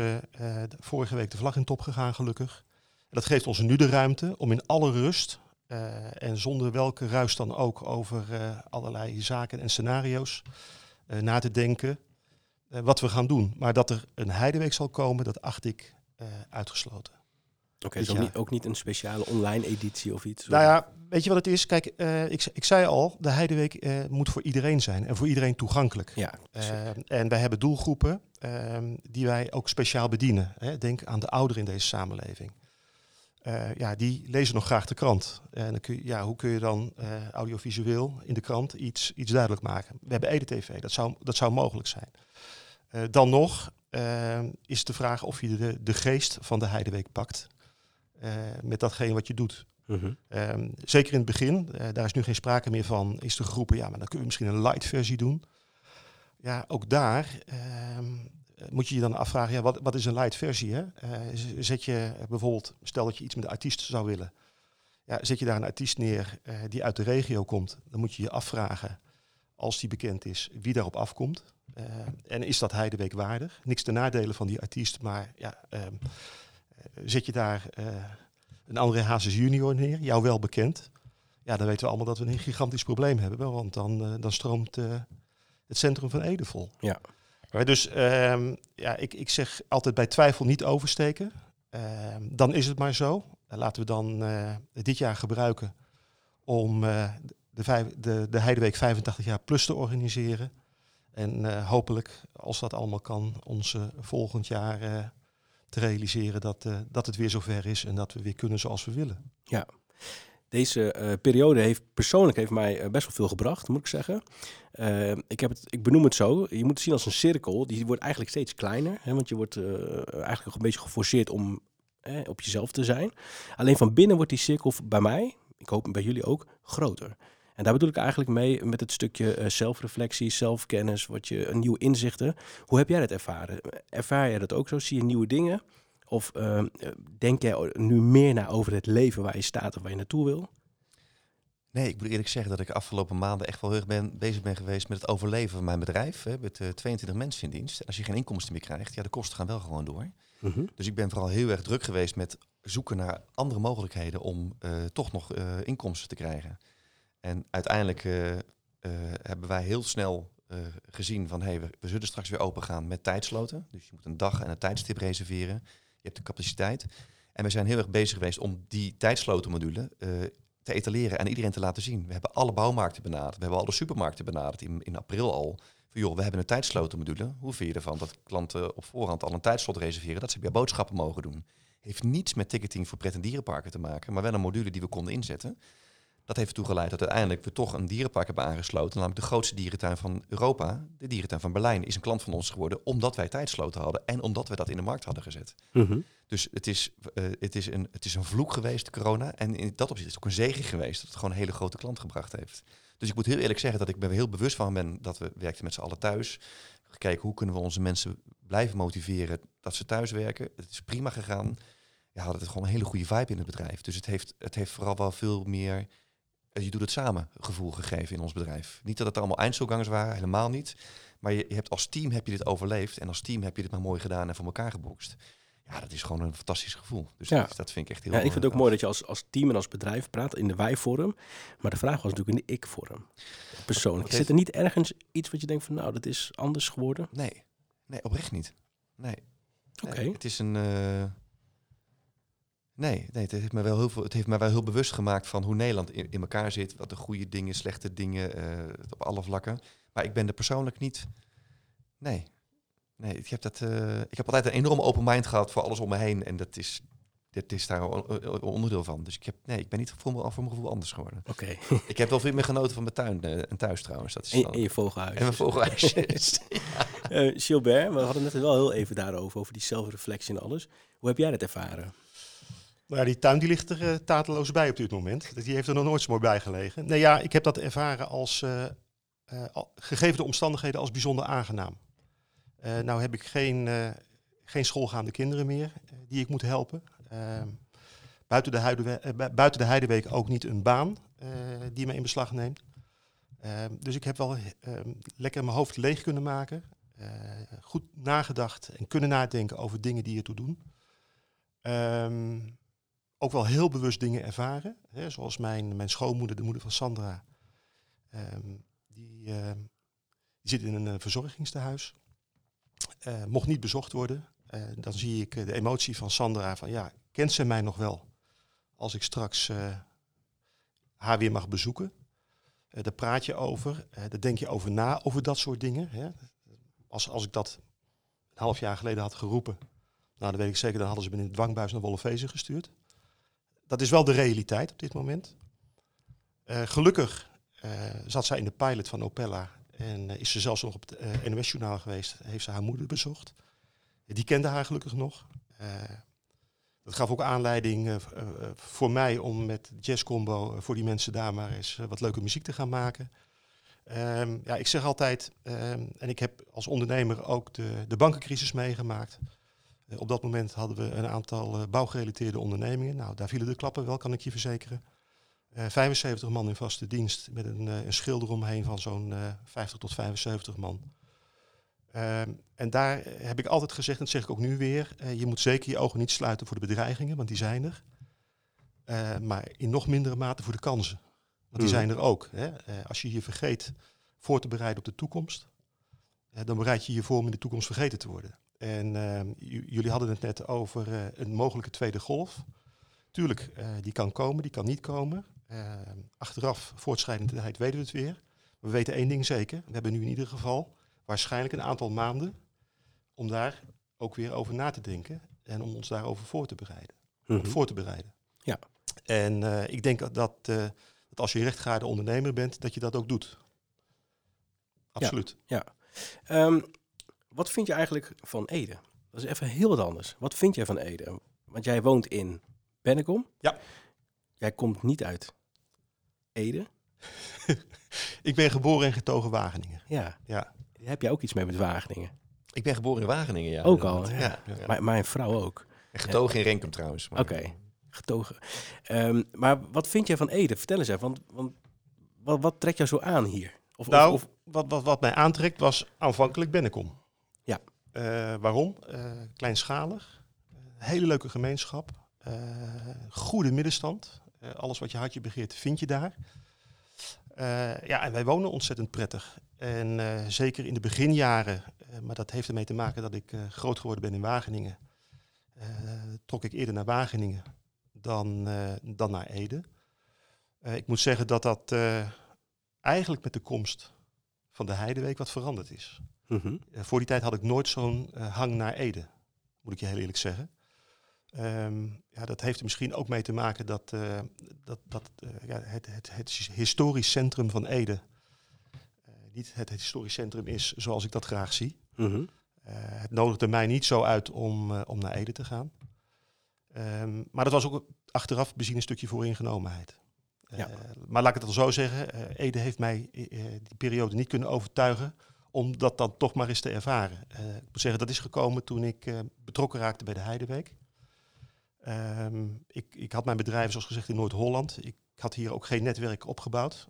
vorige week de vlag in top gegaan, gelukkig. En dat geeft ons nu de ruimte om in alle rust eh, en zonder welke ruis dan ook over eh, allerlei zaken en scenario's eh, na te denken wat we gaan doen. Maar dat er een heideweek zal komen, dat acht ik uitgesloten. Oké, dus ook niet, ook niet een speciale online editie of iets? Nou ja, weet je wat het is? Kijk, ik, ik zei al, de heideweek moet voor iedereen zijn en voor iedereen toegankelijk. Ja, en wij hebben doelgroepen eh, die wij ook speciaal bedienen. Hè. Denk aan de ouderen in deze samenleving. Eh, ja, die lezen nog graag de krant. En dan kun je, ja, hoe kun je dan eh, audiovisueel in de krant iets, iets duidelijk maken? We hebben EDTV, dat zou, dat zou mogelijk zijn. Eh, dan nog is de vraag of je de, de geest van de Heideweek pakt. met datgene wat je doet. Mhm. Ehm, zeker in het begin, daar is nu geen sprake meer van, is de geroepen, ja, maar dan kunnen we misschien een light versie doen. Ja, ook daar ehm, eh, moet je je dan afvragen, ja, wat, wat is een light versie? Hè? Eh, zet je eh, bijvoorbeeld, stel dat je iets met de artiest zou willen. Ja, zet je daar een artiest neer eh, die uit de regio komt, dan moet je je afvragen, als die bekend is, wie daarop afkomt. Eh, en is dat Heideweek waardig? Niks ten nadele van die artiest, maar ja, ehm, eh, zet je daar eh, een André Hazes junior neer, jou wel bekend. Ja, dan weten we allemaal dat we een gigantisch probleem hebben. Want dan, eh, dan stroomt eh, het centrum van Ede vol. Ja. Dus ehm, ja, ik, ik zeg altijd bij twijfel niet oversteken. Ehm, dan is het maar zo. Eh, laten we dan eh, dit jaar gebruiken om eh, de, de, de Heideweek 85 jaar plus te organiseren. En hopelijk, als dat allemaal kan, ons volgend jaar te realiseren dat, dat het weer zover is en dat we weer kunnen zoals we willen. Deze eh, periode heeft persoonlijk heeft mij eh, best wel veel gebracht, moet ik zeggen. Eh, ik, heb het, ik benoem het zo. Je moet het zien als een cirkel. Die wordt eigenlijk steeds kleiner. Hè, want je wordt eigenlijk een beetje geforceerd om op jezelf te zijn. Alleen van binnen wordt die cirkel bij mij, ik hoop bij jullie ook, groter. En daar bedoel ik eigenlijk mee met het stukje zelfreflectie, zelfkennis, wat je, nieuwe inzichten. Hoe heb jij dat ervaren? Ervaar jij dat ook zo? Zie je nieuwe dingen? Of eh, denk jij nu meer na over het leven waar je staat of waar je naartoe wil? Nee, ik moet eerlijk zeggen dat ik de afgelopen maanden echt wel heel erg ben, bezig ben geweest met het overleven van mijn bedrijf. Hè, met eh, 22 mensen in dienst. En als je geen inkomsten meer krijgt, ja, de kosten gaan wel gewoon door. Mhm. Dus ik ben vooral heel erg druk geweest met zoeken naar andere mogelijkheden om eh, toch nog eh, inkomsten te krijgen. En uiteindelijk hebben wij heel snel gezien van hey, we, we zullen straks weer open gaan met tijdsloten. Dus je moet een dag en een tijdstip reserveren. Je hebt de capaciteit. En we zijn heel erg bezig geweest om die tijdslotenmodule eh, te etaleren en iedereen te laten zien. We hebben alle bouwmarkten benaderd. We hebben alle supermarkten benaderd in, in april al. Van, joh, we hebben een tijdslotenmodule. Hoe vind je ervan dat klanten op voorhand al een tijdslot reserveren? Dat ze bij boodschappen mogen doen. Heeft niets met ticketing voor pret- en dierenparken te maken, maar wel een module die we konden inzetten. Dat heeft ertoe geleid dat uiteindelijk we toch een dierenpark hebben aangesloten. Namelijk de grootste dierentuin van Europa. De dierentuin van Berlijn is een klant van ons geworden omdat wij tijdsloten hadden en omdat we dat in de markt hadden gezet. Mhm. Dus het is, eh, het, is een, het is een vloek geweest, corona. En in dat opzicht is het ook een zegen geweest dat het gewoon een hele grote klant gebracht heeft. Dus ik moet heel eerlijk zeggen dat ik me er heel bewust van ben dat we werkten met z'n allen thuis. Gekeken hoe kunnen we onze mensen blijven motiveren dat ze thuis werken. Het is prima gegaan. Ja, hadden het gewoon een hele goede vibe in het bedrijf. Dus het heeft, het heeft vooral wel veel meer je doet het samen gevoel gegeven in ons bedrijf. Niet dat het allemaal eindselgangers waren, helemaal niet. Maar je, je hebt als team heb je dit overleefd en als team heb je dit maar mooi gedaan en voor elkaar gebokst. Ja, dat is gewoon een fantastisch gevoel. Dus Ja. dat, dat vind ik echt heel Ja, ik vind het ook eh, mooi dat je als, als team en als bedrijf praat in de wij-vorm. Maar de vraag was natuurlijk in de ik-vorm. Persoonlijk. Zit er niet ergens iets wat je denkt van nou, dat is anders geworden? Nee, nee, oprecht niet. Nee. Oké. Het is een. eh, Nee, nee het, heeft me wel heel veel, het heeft mij wel heel bewust gemaakt van hoe Nederland in, in elkaar zit. Wat de goede dingen, slechte dingen, eh, op alle vlakken. Maar ik ben er persoonlijk niet. Nee. Nee, ik heb, dat, eh, ik heb altijd een enorm open mind gehad voor alles om me heen. En dat is, dit is daar o- onderdeel van. Dus ik, heb, nee, ik ben niet voor, me- voor mijn gevoel anders geworden. Oké. Ik heb wel veel meer genoten van mijn tuin eh, en thuis trouwens. Dat is En, dan- en je vogelhuis. en mijn vogelhuisjes. Eh, Gilbert, we hadden het net wel heel even daarover, over die zelfreflectie en alles. Hoe heb jij dat ervaren? Nou ja, die tuin die ligt er eh, tateloos bij op dit moment. Die heeft er nog nooit zo mooi bij gelegen. Nee, ja, ik heb dat ervaren als, eh, eh, gegeven de omstandigheden, als bijzonder aangenaam. Nou heb ik geen, geen schoolgaande kinderen meer die ik moet helpen. Ehm, buiten, de bu- buiten de Heideweek ook niet een baan die me in beslag neemt. Ehm, dus ik heb wel ehm, lekker mijn hoofd leeg kunnen maken. goed nagedacht en kunnen nadenken over dingen die ertoe doen. Ehm, ook wel heel bewust dingen ervaren. Hè, zoals mijn, mijn schoonmoeder, de moeder van Sandra. ehm, die, ehm, die zit in een eh, verzorgingstehuis. Eh, mocht niet bezocht worden. Eh, dan zie ik de emotie van Sandra van ja, kent ze mij nog wel? Als ik straks haar weer mag bezoeken. Daar praat je over. daar denk je over na, over dat soort dingen. Hè. Als, als ik dat een half jaar geleden had geroepen, nou, dan weet ik zeker, dan hadden ze me in de dwangbuis naar Wollevezen gestuurd. Dat is wel de realiteit op dit moment. Eh, gelukkig eh, zat zij in de pilot van Opella en eh, is ze zelfs nog op het NOS-journaal geweest. Heeft ze haar moeder bezocht. Die kende haar gelukkig nog. Dat gaf ook aanleiding voor mij om met Jazz Combo eh, voor die mensen daar maar eens wat leuke muziek te gaan maken. Ehm, ja, ik zeg altijd, ehm, en ik heb als ondernemer ook de, de bankencrisis meegemaakt. Eh, op dat moment hadden we een aantal eh, bouwgerelateerde ondernemingen. Nou, daar vielen de klappen wel, kan ik je verzekeren. Eh 75 man in vaste dienst met een, eh, een schilder omheen van zo'n eh 50 tot 75 man. Ehm, en daar heb ik altijd gezegd, en dat zeg ik ook nu weer, eh, je moet zeker je ogen niet sluiten voor de bedreigingen, want die zijn er. Eh, maar in nog mindere mate voor de kansen. Want die Mhm. zijn er ook. Hè. Eh, als je je vergeet voor te bereiden op de toekomst, eh, dan bereid je je voor om in de toekomst vergeten te worden. En ehm, jullie hadden het net over eh, een mogelijke tweede golf. Tuurlijk, eh, die kan komen, die kan niet komen. Ehm, achteraf, voortschrijdende tijd, weten we het weer. We weten één ding zeker. We hebben nu in ieder geval waarschijnlijk een aantal maanden om daar ook weer over na te denken en om ons daarover voor te bereiden. Mhm. Voor te bereiden. Ja. En eh, ik denk dat, dat als je rechtgaarde ondernemer bent, dat je dat ook doet. Absoluut. Ehm, wat vind je eigenlijk van Ede? Dat is even heel wat anders. Wat vind jij van Ede? Want jij woont in Bennekom. Ja. Jij komt niet uit Ede. Ik ben geboren en getogen Wageningen. Ja. Ja. Heb jij ook iets mee met Wageningen? Ik ben geboren in Wageningen, ja. Ook al, ja. Ja, ja. Mijn, mijn vrouw ook. En getogen in Renkum trouwens. maar- Oké, getogen. Ehm, maar wat vind jij van Ede? Vertel eens even, want, want wat, wat trekt jou zo aan hier? Of, Nou, of, of- wat, wat, wat mij aantrekt was aanvankelijk Bennekom. Eh, waarom? Eh, kleinschalig, eh, hele leuke gemeenschap, goede middenstand. Alles wat je hartje begeert vind je daar. Ja, en wij wonen ontzettend prettig. En zeker in de beginjaren, maar dat heeft ermee te maken dat ik groot geworden ben in Wageningen, trok ik eerder naar Wageningen dan, dan naar Ede. Ik moet zeggen dat dat eigenlijk met de komst van de Heideweek wat veranderd is. Mhm. Eh, voor die tijd had ik nooit zo'n eh, hang naar Ede, moet ik je heel eerlijk zeggen. Ehm, ja, dat heeft er misschien ook mee te maken dat, eh, dat, dat ja, het, het, het historisch centrum van Ede niet het historisch centrum is zoals ik dat graag zie. Mhm. Eh, het nodigde mij niet zo uit om, om naar Ede te gaan. Ehm, maar dat was ook achteraf bezien een stukje vooringenomenheid. Ja. maar laat ik het al zo zeggen, Ede heeft mij die periode niet kunnen overtuigen om dat dan toch maar eens te ervaren. Eh, ik moet zeggen, dat is gekomen toen ik eh, betrokken raakte bij de Heideweek. Ehm, ik, ik had mijn bedrijf, zoals gezegd, in Noord-Holland. Ik had hier ook geen netwerk opgebouwd.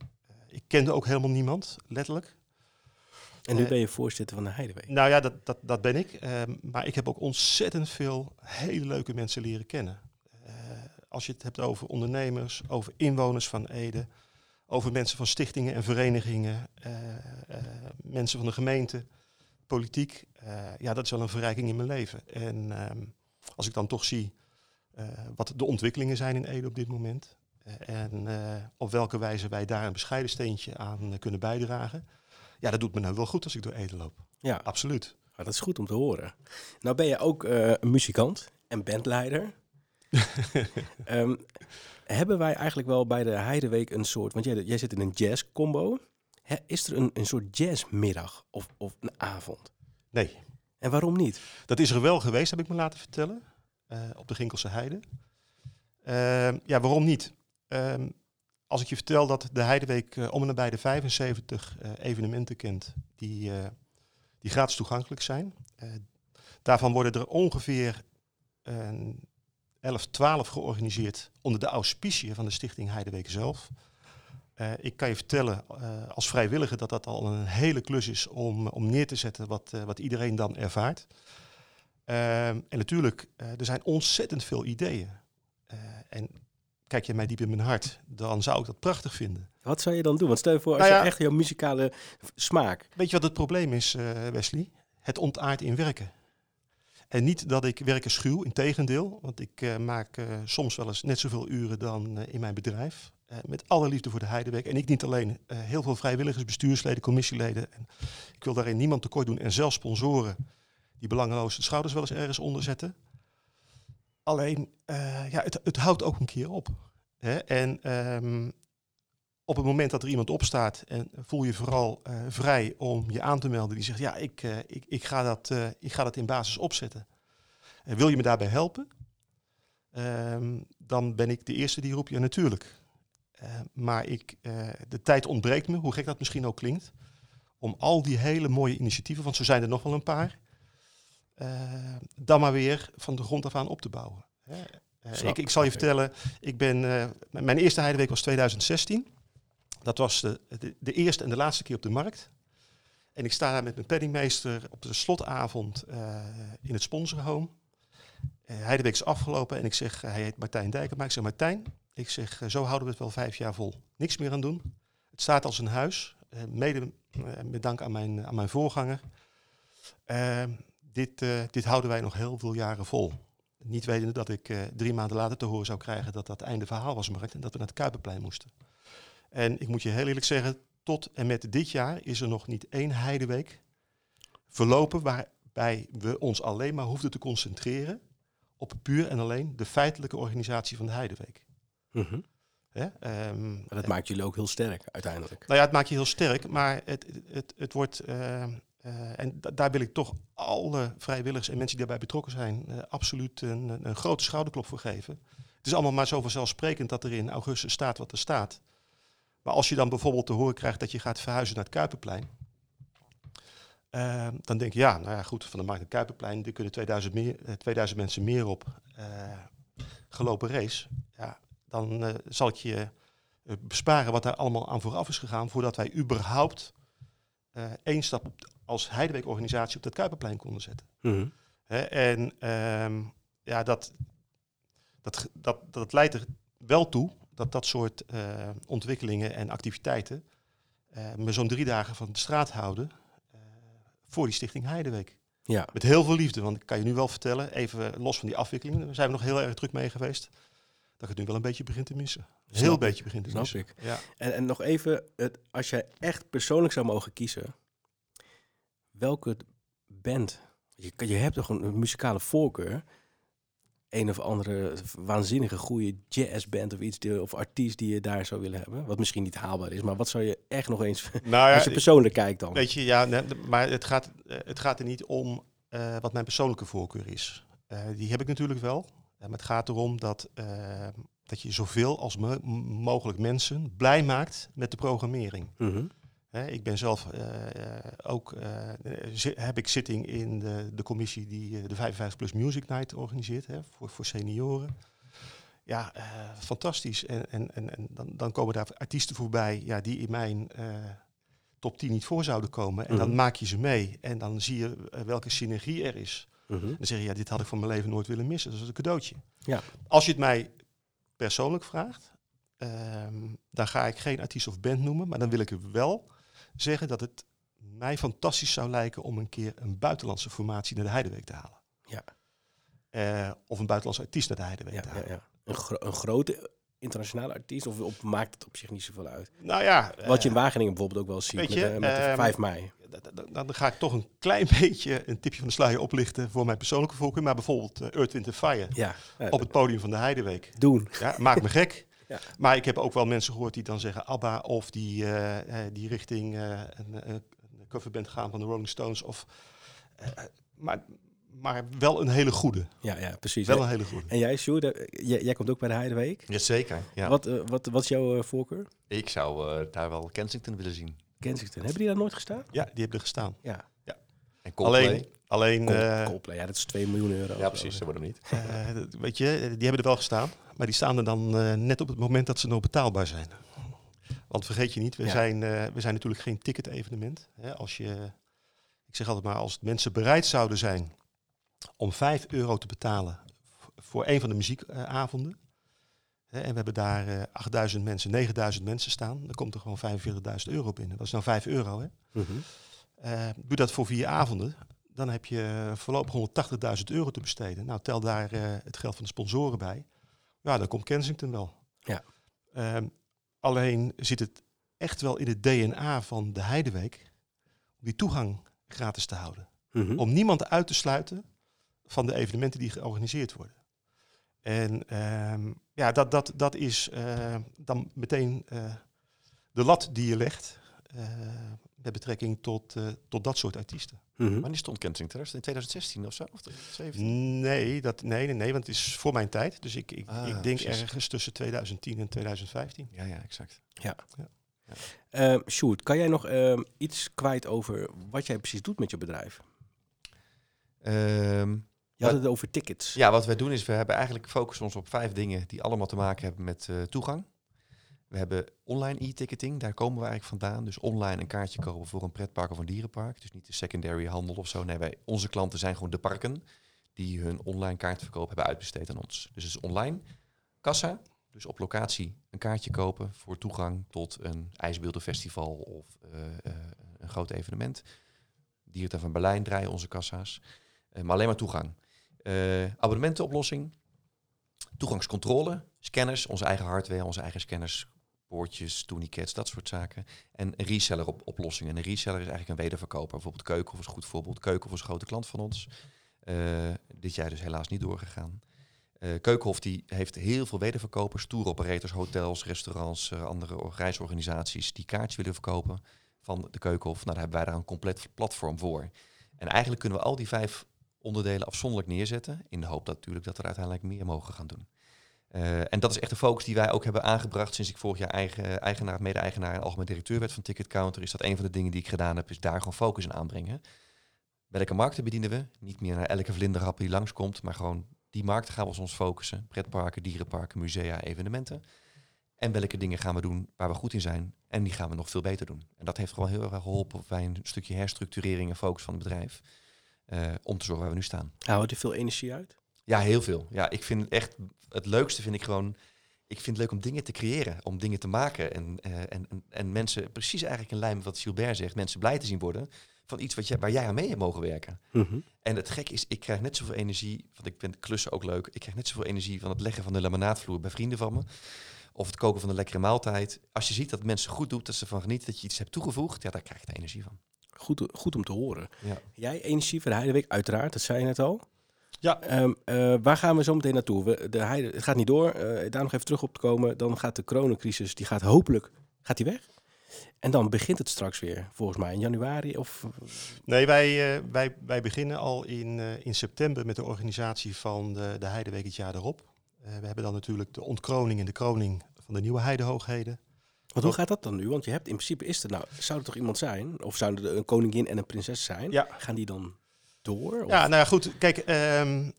ik kende ook helemaal niemand, letterlijk. En nu ben je voorzitter van de Heideweek. Nou ja, dat, dat, dat ben ik. Ehm, maar ik heb ook ontzettend veel hele leuke mensen leren kennen. als je het hebt over ondernemers, over inwoners van Ede, over mensen van stichtingen en verenigingen, mensen van de gemeente, politiek. ja, dat is wel een verrijking in mijn leven. En ehm, als ik dan toch zie wat de ontwikkelingen zijn in Ede op dit moment. En op welke wijze wij daar een bescheiden steentje aan kunnen bijdragen. Ja, dat doet me nou wel goed als ik door Ede loop. Ja, absoluut. Maar dat is goed om te horen. Nou ben je ook een muzikant en bandleider. um, hebben wij eigenlijk wel bij de Heideweek een soort, want jij, jij zit in een jazzcombo. Is er een, een soort jazzmiddag of, of een avond? Nee. En waarom niet? Dat is er wel geweest, heb ik me laten vertellen. Uh, op de Ginkelse Heide. Uh, ja, waarom niet? Uh, als ik je vertel dat de Heideweek uh, om en nabij de 75 evenementen kent die, die gratis toegankelijk zijn. daarvan worden er ongeveer 11, 12 georganiseerd onder de auspiciën van de stichting Heideweek zelf. ik kan je vertellen als vrijwilliger dat dat al een hele klus is om, om neer te zetten wat, wat iedereen dan ervaart. En natuurlijk, er zijn ontzettend veel ideeën. En kijk je mij diep in mijn hart, dan zou ik dat prachtig vinden. Wat zou je dan doen? Want stel je voor, als nou ja, je echt jouw muzikale smaak... Weet je wat het probleem is, Wesley? Het ontaart in werken. En niet dat ik werken schuw, in tegendeel. Want ik maak soms wel eens net zoveel uren dan in mijn bedrijf. met alle liefde voor de Heidewerk. En ik niet alleen. heel veel vrijwilligers, bestuursleden, commissieleden. En ik wil daarin niemand tekort doen. En zelfs sponsoren die belangeloze schouders wel eens ergens onder zetten. Alleen, ja, het, het, houdt ook een keer op. Hè? En um, op het moment dat er iemand opstaat, en voel je vooral uh, vrij om je aan te melden. Die zegt, ja, ik, uh, ik, ik, ga, dat, ik ga dat in basis opzetten. En wil je me daarbij helpen? Um, dan ben ik de eerste die roept, ja natuurlijk. maar ik, de tijd ontbreekt me, hoe gek dat misschien ook klinkt, om al die hele mooie initiatieven, want zo zijn er nog wel een paar, dan maar weer van de grond af aan op te bouwen. Ik, ik, zal je vertellen, ik ben, mijn eerste heideweek was 2016. Dat was de, de, eerste en de laatste keer op de markt. En ik sta daar met mijn penningmeester op de slotavond in het sponsorhome. heideweek is afgelopen en ik zeg, hij heet Martijn Dijken, maar ik zeg Martijn, ik zeg, zo houden we het wel vijf jaar vol. Niks meer aan doen. Het staat als een huis, mede met dank aan mijn, aan mijn voorganger. Dit, uh, dit houden wij nog heel veel jaren vol. Niet wetende dat ik uh, drie maanden later te horen zou krijgen dat dat einde verhaal was markt en dat we naar het Kuiperplein moesten. En ik moet je heel eerlijk zeggen, tot en met dit jaar is er nog niet één heideweek verlopen waarbij we ons alleen maar hoefden te concentreren op puur en alleen de feitelijke organisatie van de heideweek. Mm -hmm. um, dat maakt jullie ook heel sterk uiteindelijk. Nou ja, het maakt je heel sterk, maar het, het, het, wordt, uh, uh, en daar wil ik toch alle vrijwilligers en mensen die daarbij betrokken zijn, uh, absoluut een, een, grote schouderklop voor geven. Het is allemaal maar zo vanzelfsprekend dat er in augustus staat wat er staat. Maar als je dan bijvoorbeeld te horen krijgt dat je gaat verhuizen naar het Kuiperplein, uh, dan denk je, ja, nou ja, goed, van de markt naar het Kuiperplein, er kunnen 2000, meer, 2000 mensen meer op gelopen race. Ja, dan zal ik je besparen wat daar allemaal aan vooraf is gegaan, voordat wij überhaupt één stap op, als Heideweek-organisatie op dat Kuiperplein konden zetten. Mm en um, ja, dat, dat, dat, dat leidt er wel toe dat dat soort uh, ontwikkelingen en activiteiten uh, me zo'n drie dagen van de straat houden uh, voor die stichting Heideweek. Ja. Met heel veel liefde, want ik kan je nu wel vertellen, even los van die afwikkelingen, daar zijn we nog heel erg druk mee geweest, dat het nu wel een beetje begint te missen. Heel Snap beetje begint te Snap missen. ik. Ja. En, en nog even, het, als jij echt persoonlijk zou mogen kiezen, welke band, je, je hebt toch een, een muzikale voorkeur, een of andere waanzinnige goede jazzband of iets, of artiest die je daar zou willen hebben? Wat misschien niet haalbaar is, maar wat zou je echt nog eens, Nou ja, als je persoonlijk kijkt dan? Weet je, ja, nee, maar het gaat, eh, het gaat er niet om uh, wat mijn persoonlijke voorkeur is. Uh, die heb ik natuurlijk wel. maar het gaat erom dat, uh, dat je zoveel als mo mogelijk mensen blij maakt met de programmering. Mm ik ben zelf uh, ook, uh, heb ik zitting in de, de commissie die de 55 Plus Music Night organiseert hè, voor, voor senioren. ja, eh, fantastisch. En, en, en, en dan, dan komen daar artiesten voorbij ja, die in mijn eh, top 10 niet voor zouden komen. En dan Mhm. maak je ze mee. En dan zie je eh, welke synergie er is. Mhm. Dan zeg je, ja, dit had ik van mijn leven nooit willen missen. Dat is een cadeautje. Ja. Als je het mij persoonlijk vraagt, ehm, dan ga ik geen artiest of band noemen. Maar dan wil ik er wel zeggen dat het mij fantastisch zou lijken om een keer een buitenlandse formatie naar de Heideweek te halen. Ja. Eh, of een buitenlandse artiest naar de Heideweek Ja, te ja, halen. ja. Een, gro- een grote internationale artiest, of op, maakt het op zich niet zoveel uit? Nou ja, Wat je in eh, Wageningen bijvoorbeeld ook wel ziet met, je, met de ehm, 5 mei. d- d- d- dan ga ik toch een klein beetje een tipje van de sluier oplichten voor mijn persoonlijke voorkeur. Maar bijvoorbeeld eh, Earth, Wind Fire Ja, ja, op het podium van de Heideweek. doen. Ja, maakt me gek. Ja. Maar ik heb ook wel mensen gehoord die dan zeggen ABBA of die, eh, eh, die richting eh, een, een coverband gaan van de Rolling Stones. Of, maar, maar wel een hele goede. Ja, ja, precies. Wel een hele goede. En jij, Sjoerd, jij, jij komt ook bij de Heideweek. Jazeker. Ja. Wat, wat, wat is jouw eh, voorkeur? Ik zou eh, daar wel Kensington willen zien. Kensington. Hebben die daar nooit gestaan? Ja, die hebben er gestaan. Ja. En Coldplay. Alleen, alleen Col- eh, Coldplay, ja, dat is 2 miljoen euro. ja, precies. Dat wordt hem niet. eh, weet je, die hebben er wel gestaan. Maar die staan er dan eh, net op het moment dat ze nog betaalbaar zijn. Want vergeet je niet, we, Ja. zijn, eh, we zijn natuurlijk geen ticket-evenement. Hè, als je, ik zeg altijd maar, als mensen bereid zouden zijn om 5 euro te betalen voor een van de muziekavonden. hè, en we hebben daar eh 8000 mensen, 9000 mensen staan. Dan komt er gewoon 45.000 euro binnen. Dat is nou 5 euro. Hè? Mhm. Eh, doe dat voor vier avonden. Dan heb je voorlopig 180.000 euro te besteden. Nou, tel daar eh, het geld van de sponsoren bij. Ja, dan komt Kensington wel. Ja. Ehm, alleen zit het echt wel in het DNA van de Heideweek om die toegang gratis te houden. Mhm. Om niemand uit te sluiten van de evenementen die georganiseerd worden. En ehm, ja, dat, dat, dat is eh, dan meteen eh, de lat die je legt eh, met betrekking tot, eh, tot dat soort artiesten. Mhm. Wanneer stond Kensington? Was het in 2016 of zo? Of 2017? Nee, dat, nee, nee, nee, want het is voor mijn tijd. Dus ik, ik, Ah, ik denk precies. ergens tussen 2010 en 2015. Ja, ja, exact. Ehm, Sjoerd, kan jij nog ehm, iets kwijt over wat jij precies doet met je bedrijf? Ehm, Je had het over tickets. ja, wat wij doen is, we hebben eigenlijk focussen ons op vijf dingen die allemaal te maken hebben met eh, toegang. We hebben online e-ticketing, daar komen we eigenlijk vandaan. Dus online een kaartje kopen voor een pretpark of een dierenpark. Dus niet de secondary handel of zo. Nee, wij, onze klanten zijn gewoon de parken die hun online kaartverkoop hebben uitbesteed aan ons. Dus het is online. Kassa, dus op locatie een kaartje kopen voor toegang tot een ijsbeeldenfestival of eh, eh, een groot evenement. Dierentuin van Berlijn draaien onze kassa's. Eh, maar alleen maar toegang. Abonnementenoplossing. Toegangscontrole. Scanners, onze eigen hardware, onze eigen scanners. Poortjes, dat soort zaken. En reseller op oplossingen. Een reseller is eigenlijk een wederverkoper. Bijvoorbeeld Keukenhof is een goed voorbeeld. Keukenhof is een grote klant van ons. Eh, dit jaar dus helaas niet doorgegaan. Eh Keukenhof die heeft heel veel wederverkopers, tour operators, hotels, restaurants, eh, andere or- reisorganisaties die kaartjes willen verkopen van de Keukenhof. Nou, daar hebben wij daar een compleet platform voor. En eigenlijk kunnen we al die vijf onderdelen afzonderlijk neerzetten, in de hoop dat natuurlijk dat er uiteindelijk meer mogen gaan doen. Eh, en dat is echt de focus die wij ook hebben aangebracht sinds ik vorig jaar eigen, eigenaar, mede-eigenaar en algemeen directeur werd van Ticket Counter. Is dat een van de dingen die ik gedaan heb, is daar gewoon focus in aanbrengen. Welke markten bedienen we? Niet meer naar elke vlinderhap die langskomt, maar gewoon die markten gaan we ons focussen. Pretparken, dierenparken, musea, evenementen. En welke dingen gaan we doen waar we goed in zijn? En die gaan we nog veel beter doen. En dat heeft gewoon heel erg geholpen bij een stukje herstructurering en focus van het bedrijf. eh, om te zorgen waar we nu staan. Houdt er veel energie uit? Ja, heel veel. Ja, ik vind het echt het leukste vind ik gewoon. Ik vind het leuk om dingen te creëren, om dingen te maken. En, eh, en, en, en mensen, precies eigenlijk in lijn met wat Gilbert zegt, mensen blij te zien worden van iets wat jij, waar jij aan mee hebt mogen werken. Mhm. En het gek is, ik krijg net zoveel energie, want ik vind klussen ook leuk. Ik krijg net zoveel energie van het leggen van de laminaatvloer bij vrienden van me. Of het koken van een lekkere maaltijd. Als je ziet dat mensen goed doet, dat ze ervan genieten, dat je iets hebt toegevoegd, ja, daar krijg je de energie van. Goed, goed om te horen. Ja. Jij energie voor de Heideweek, uiteraard, dat zei je net al. Ja. Ehm, eh, waar gaan we zo meteen naartoe? We, de Heide, het gaat niet door. eh, daar nog even terug op te komen. Dan gaat de coronacrisis, die gaat hopelijk gaat die weg. En dan begint het straks weer, volgens mij in januari. Of, Nee, wij, eh, wij, wij beginnen al in, in september met de organisatie van de, de Heideweek het jaar erop. We hebben dan natuurlijk de ontkroning en de kroning van de nieuwe Heidehoogheden. want hoe gaat dat dan nu? Want je hebt in principe, is er nou, zou er toch iemand zijn? Of zouden er een koningin en een prinses zijn? Ja. Gaan die dan door? Of- Ja, nou ja, goed. Kijk, ehm,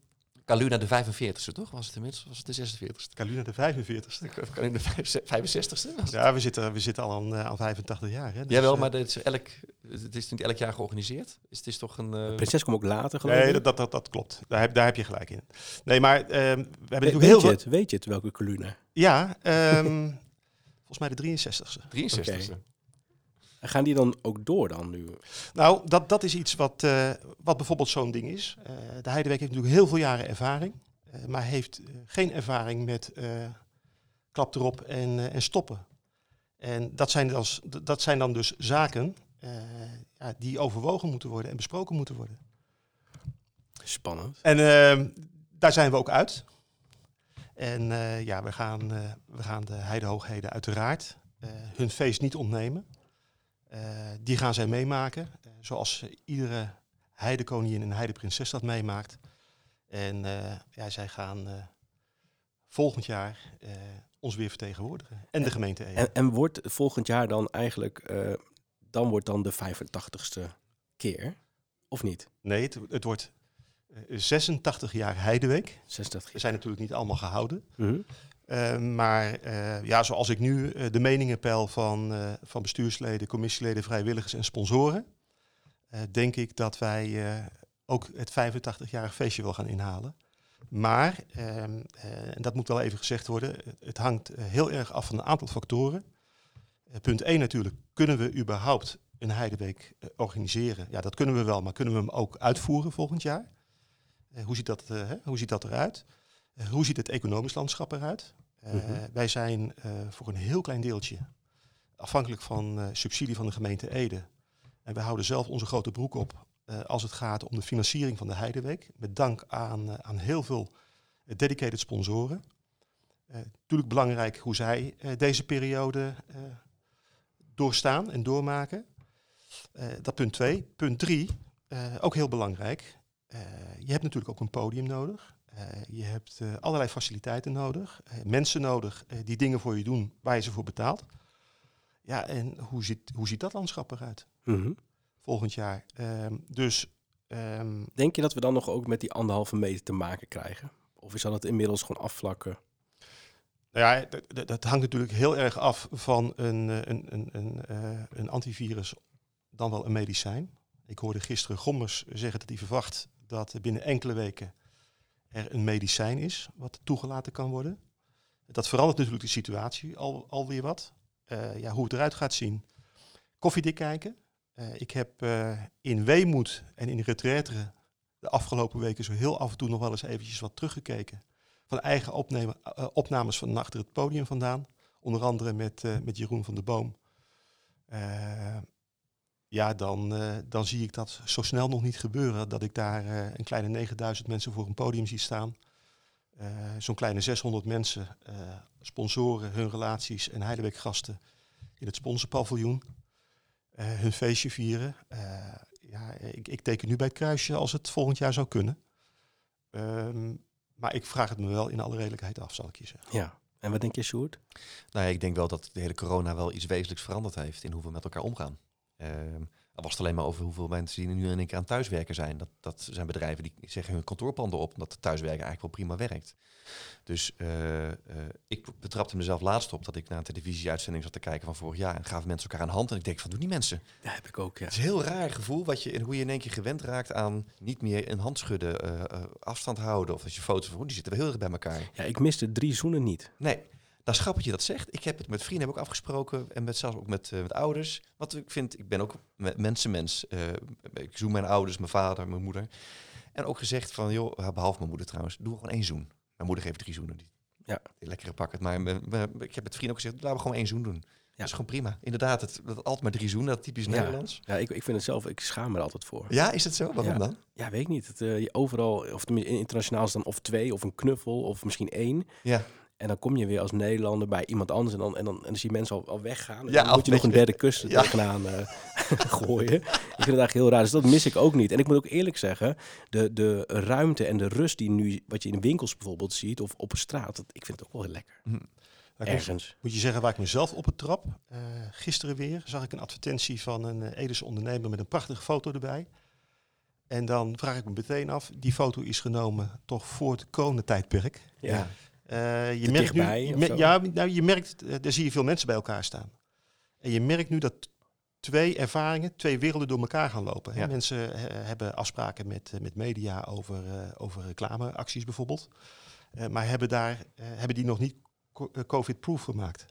Caluna de 45ste, toch? Was het inmiddels? Was het de 46ste? Caluna de 45ste. Caluna de 65ste? Ja, we zitten, we zitten al aan, uh, aan 85 jaar. Hè? Dus, Jawel, maar het is, elk, het is niet elk jaar georganiseerd. Dus het is toch een... Uh... Prinses komt ook later, geloof Nee, dat, dat, dat, dat, klopt. Daar heb, daar heb je gelijk in. Nee, maar uh, we hebben We, natuurlijk weet heel je veel... het? Weet je het, welke Caluna? Ja, um, volgens mij de 63ste. 63ste. Okay. Gaan die dan ook door dan nu? Nou, dat, dat is iets wat, uh, wat bijvoorbeeld zo'n ding is. Uh, de Heidewerk heeft natuurlijk heel veel jaren ervaring, uh, maar heeft geen ervaring met klap erop en, en stoppen. En dat zijn, dan, dat zijn dan dus zaken ja, die overwogen moeten worden en besproken moeten worden. Spannend. En ehm, daar zijn we ook uit. En ja, we gaan, we gaan de heidehoogheden uiteraard hun feest niet ontnemen. Uh, die gaan zij meemaken, uh, zoals iedere heidekoningin en heideprinses dat meemaakt. En uh, ja, zij gaan volgend jaar ons weer vertegenwoordigen. En, en de gemeente Ede. En, en, wordt volgend jaar dan eigenlijk, dan wordt dan de 85ste keer, of niet? Nee, het, het wordt 86 jaar Heideweek. 86 We zijn natuurlijk niet allemaal gehouden. Mm -hmm. Uh, maar uh, ja, zoals ik nu uh, de meningen peil van, van bestuursleden, commissieleden, vrijwilligers en sponsoren, denk ik dat wij ook het 85-jarig feestje wil gaan inhalen. Maar, ehm, en dat moet wel even gezegd worden, het hangt heel erg af van een aantal factoren. punt 1 natuurlijk, kunnen we überhaupt een Heideweek organiseren? Ja, dat kunnen we wel, maar kunnen we hem ook uitvoeren volgend jaar? hoe, ziet dat, hoe ziet dat eruit? Uh, hoe ziet het economisch landschap eruit? Mm -hmm. Wij zijn uh, voor een heel klein deeltje afhankelijk van subsidie van de gemeente Ede. En wij houden zelf onze grote broek op als het gaat om de financiering van de Heideweek. Met dank aan, aan heel veel dedicated sponsoren. natuurlijk belangrijk hoe zij deze periode doorstaan en doormaken. dat punt twee. Punt drie, ook heel belangrijk. je hebt natuurlijk ook een podium nodig. Uh, je hebt uh, allerlei faciliteiten nodig, uh, mensen nodig die dingen voor je doen waar je ze voor betaalt. Ja, en hoe ziet, hoe ziet dat landschap eruit mm -hmm. volgend jaar? Um, dus. Um, Denk je dat we dan nog ook met die anderhalve meter te maken krijgen? Of is dat het inmiddels gewoon afvlakken? Nou ja, dat hangt natuurlijk heel erg af van een, een, een, een, een antivirus, dan wel een medicijn. Ik hoorde gisteren Gommers zeggen dat hij verwacht dat binnen enkele weken er een medicijn is wat toegelaten kan worden. Dat verandert natuurlijk de situatie al, alweer wat. Uh, ja, hoe het eruit gaat zien. Koffiedik kijken. Uh, ik heb uh, in Weemoed en in Retraite de afgelopen weken zo heel af en toe nog wel eens eventjes wat teruggekeken. Van eigen opnames van achter het podium vandaan. Onder andere met, met Jeroen van der Boom. Ja, dan, uh, dan zie ik dat zo snel nog niet gebeuren. Dat ik daar uh, een kleine 9000 mensen voor een podium zie staan. Uh, Zo'n kleine 600 mensen, sponsoren, hun relaties en Heideweek-gasten in het sponsorpaviljoen. hun feestje vieren. ja, ik, ik, teken nu bij het kruisje als het volgend jaar zou kunnen. Um, maar ik vraag het me wel in alle redelijkheid af, zal ik je zeggen. Ja. En wat denk je, Sjoerd? Nou ja, ik denk wel dat de hele corona wel iets wezenlijks veranderd heeft in hoe we met elkaar omgaan. Al was het alleen maar over hoeveel mensen die nu in één keer aan thuiswerken zijn. Dat, dat zijn bedrijven die zeggen hun kantoorpanden op, omdat thuiswerken eigenlijk wel prima werkt. Dus uh, uh, ik betrapte mezelf laatst op dat ik naar een televisieuitzending zat te kijken van vorig jaar. En gaven mensen elkaar een hand. En ik denk van, doe die mensen. Ja, heb ik ook, ja. Het is een heel raar gevoel wat je, en hoe je in één keer gewend raakt aan niet meer een hand schudden, uh, afstand houden. Of als je foto's van, die zitten wel heel erg bij elkaar. Ja, ik miste drie zoenen niet. Nee. Dat is grappig dat je dat zegt. Ik heb het met vrienden heb ik afgesproken en met zelfs ook met, uh, met ouders. Want ik vind, ik ben ook mensenmens. Uh, ik zoen mijn ouders, mijn vader, mijn moeder. En ook gezegd van, joh, behalve mijn moeder trouwens, doe gewoon één zoen. Mijn moeder geeft drie zoenen. Die, ja. Die lekkere pakken. Maar me, me, ik heb met vrienden ook gezegd, laten we gewoon één zoen doen. Ja. Dat is gewoon prima. Inderdaad, het, dat altijd maar drie zoenen, dat typisch ja. Nederlands. Ja, ik, ik vind het zelf, ik schaam me er altijd voor. Ja, is het zo? Waarom ja. dan? Ja, weet ik niet. Het, uh, overal, of internationaal is dan of twee, of een knuffel, of misschien één. Ja. En dan kom je weer als Nederlander bij iemand anders en dan, en dan, en dan zie je mensen al, al weggaan. En Ja, dan moet je nog een derde kus er Ja. tegenaan eh, gooien. Ik vind het eigenlijk heel raar. Dus dat mis ik ook niet. En ik moet ook eerlijk zeggen, de, de ruimte en de rust die nu, wat je in winkels bijvoorbeeld ziet, of op straat, dat, ik vind het ook wel heel lekker. Moet, Ergens. moet je zeggen waar ik mezelf op het trap. Uh, gisteren weer zag ik een advertentie van een uh, Edese ondernemer met een prachtige foto erbij. En dan vraag ik me meteen af, die foto is genomen toch voor het coronatijdperk. Ja. Eh, je merkt nu, je mer- ja, nou, je merkt, eh, daar zie je veel mensen bij elkaar staan. En je merkt nu dat twee ervaringen, twee werelden door elkaar gaan lopen. hè. Ja. Mensen eh, hebben afspraken met, met media over, over reclameacties bijvoorbeeld. Maar hebben, daar, hebben die nog niet co- COVID-proof gemaakt.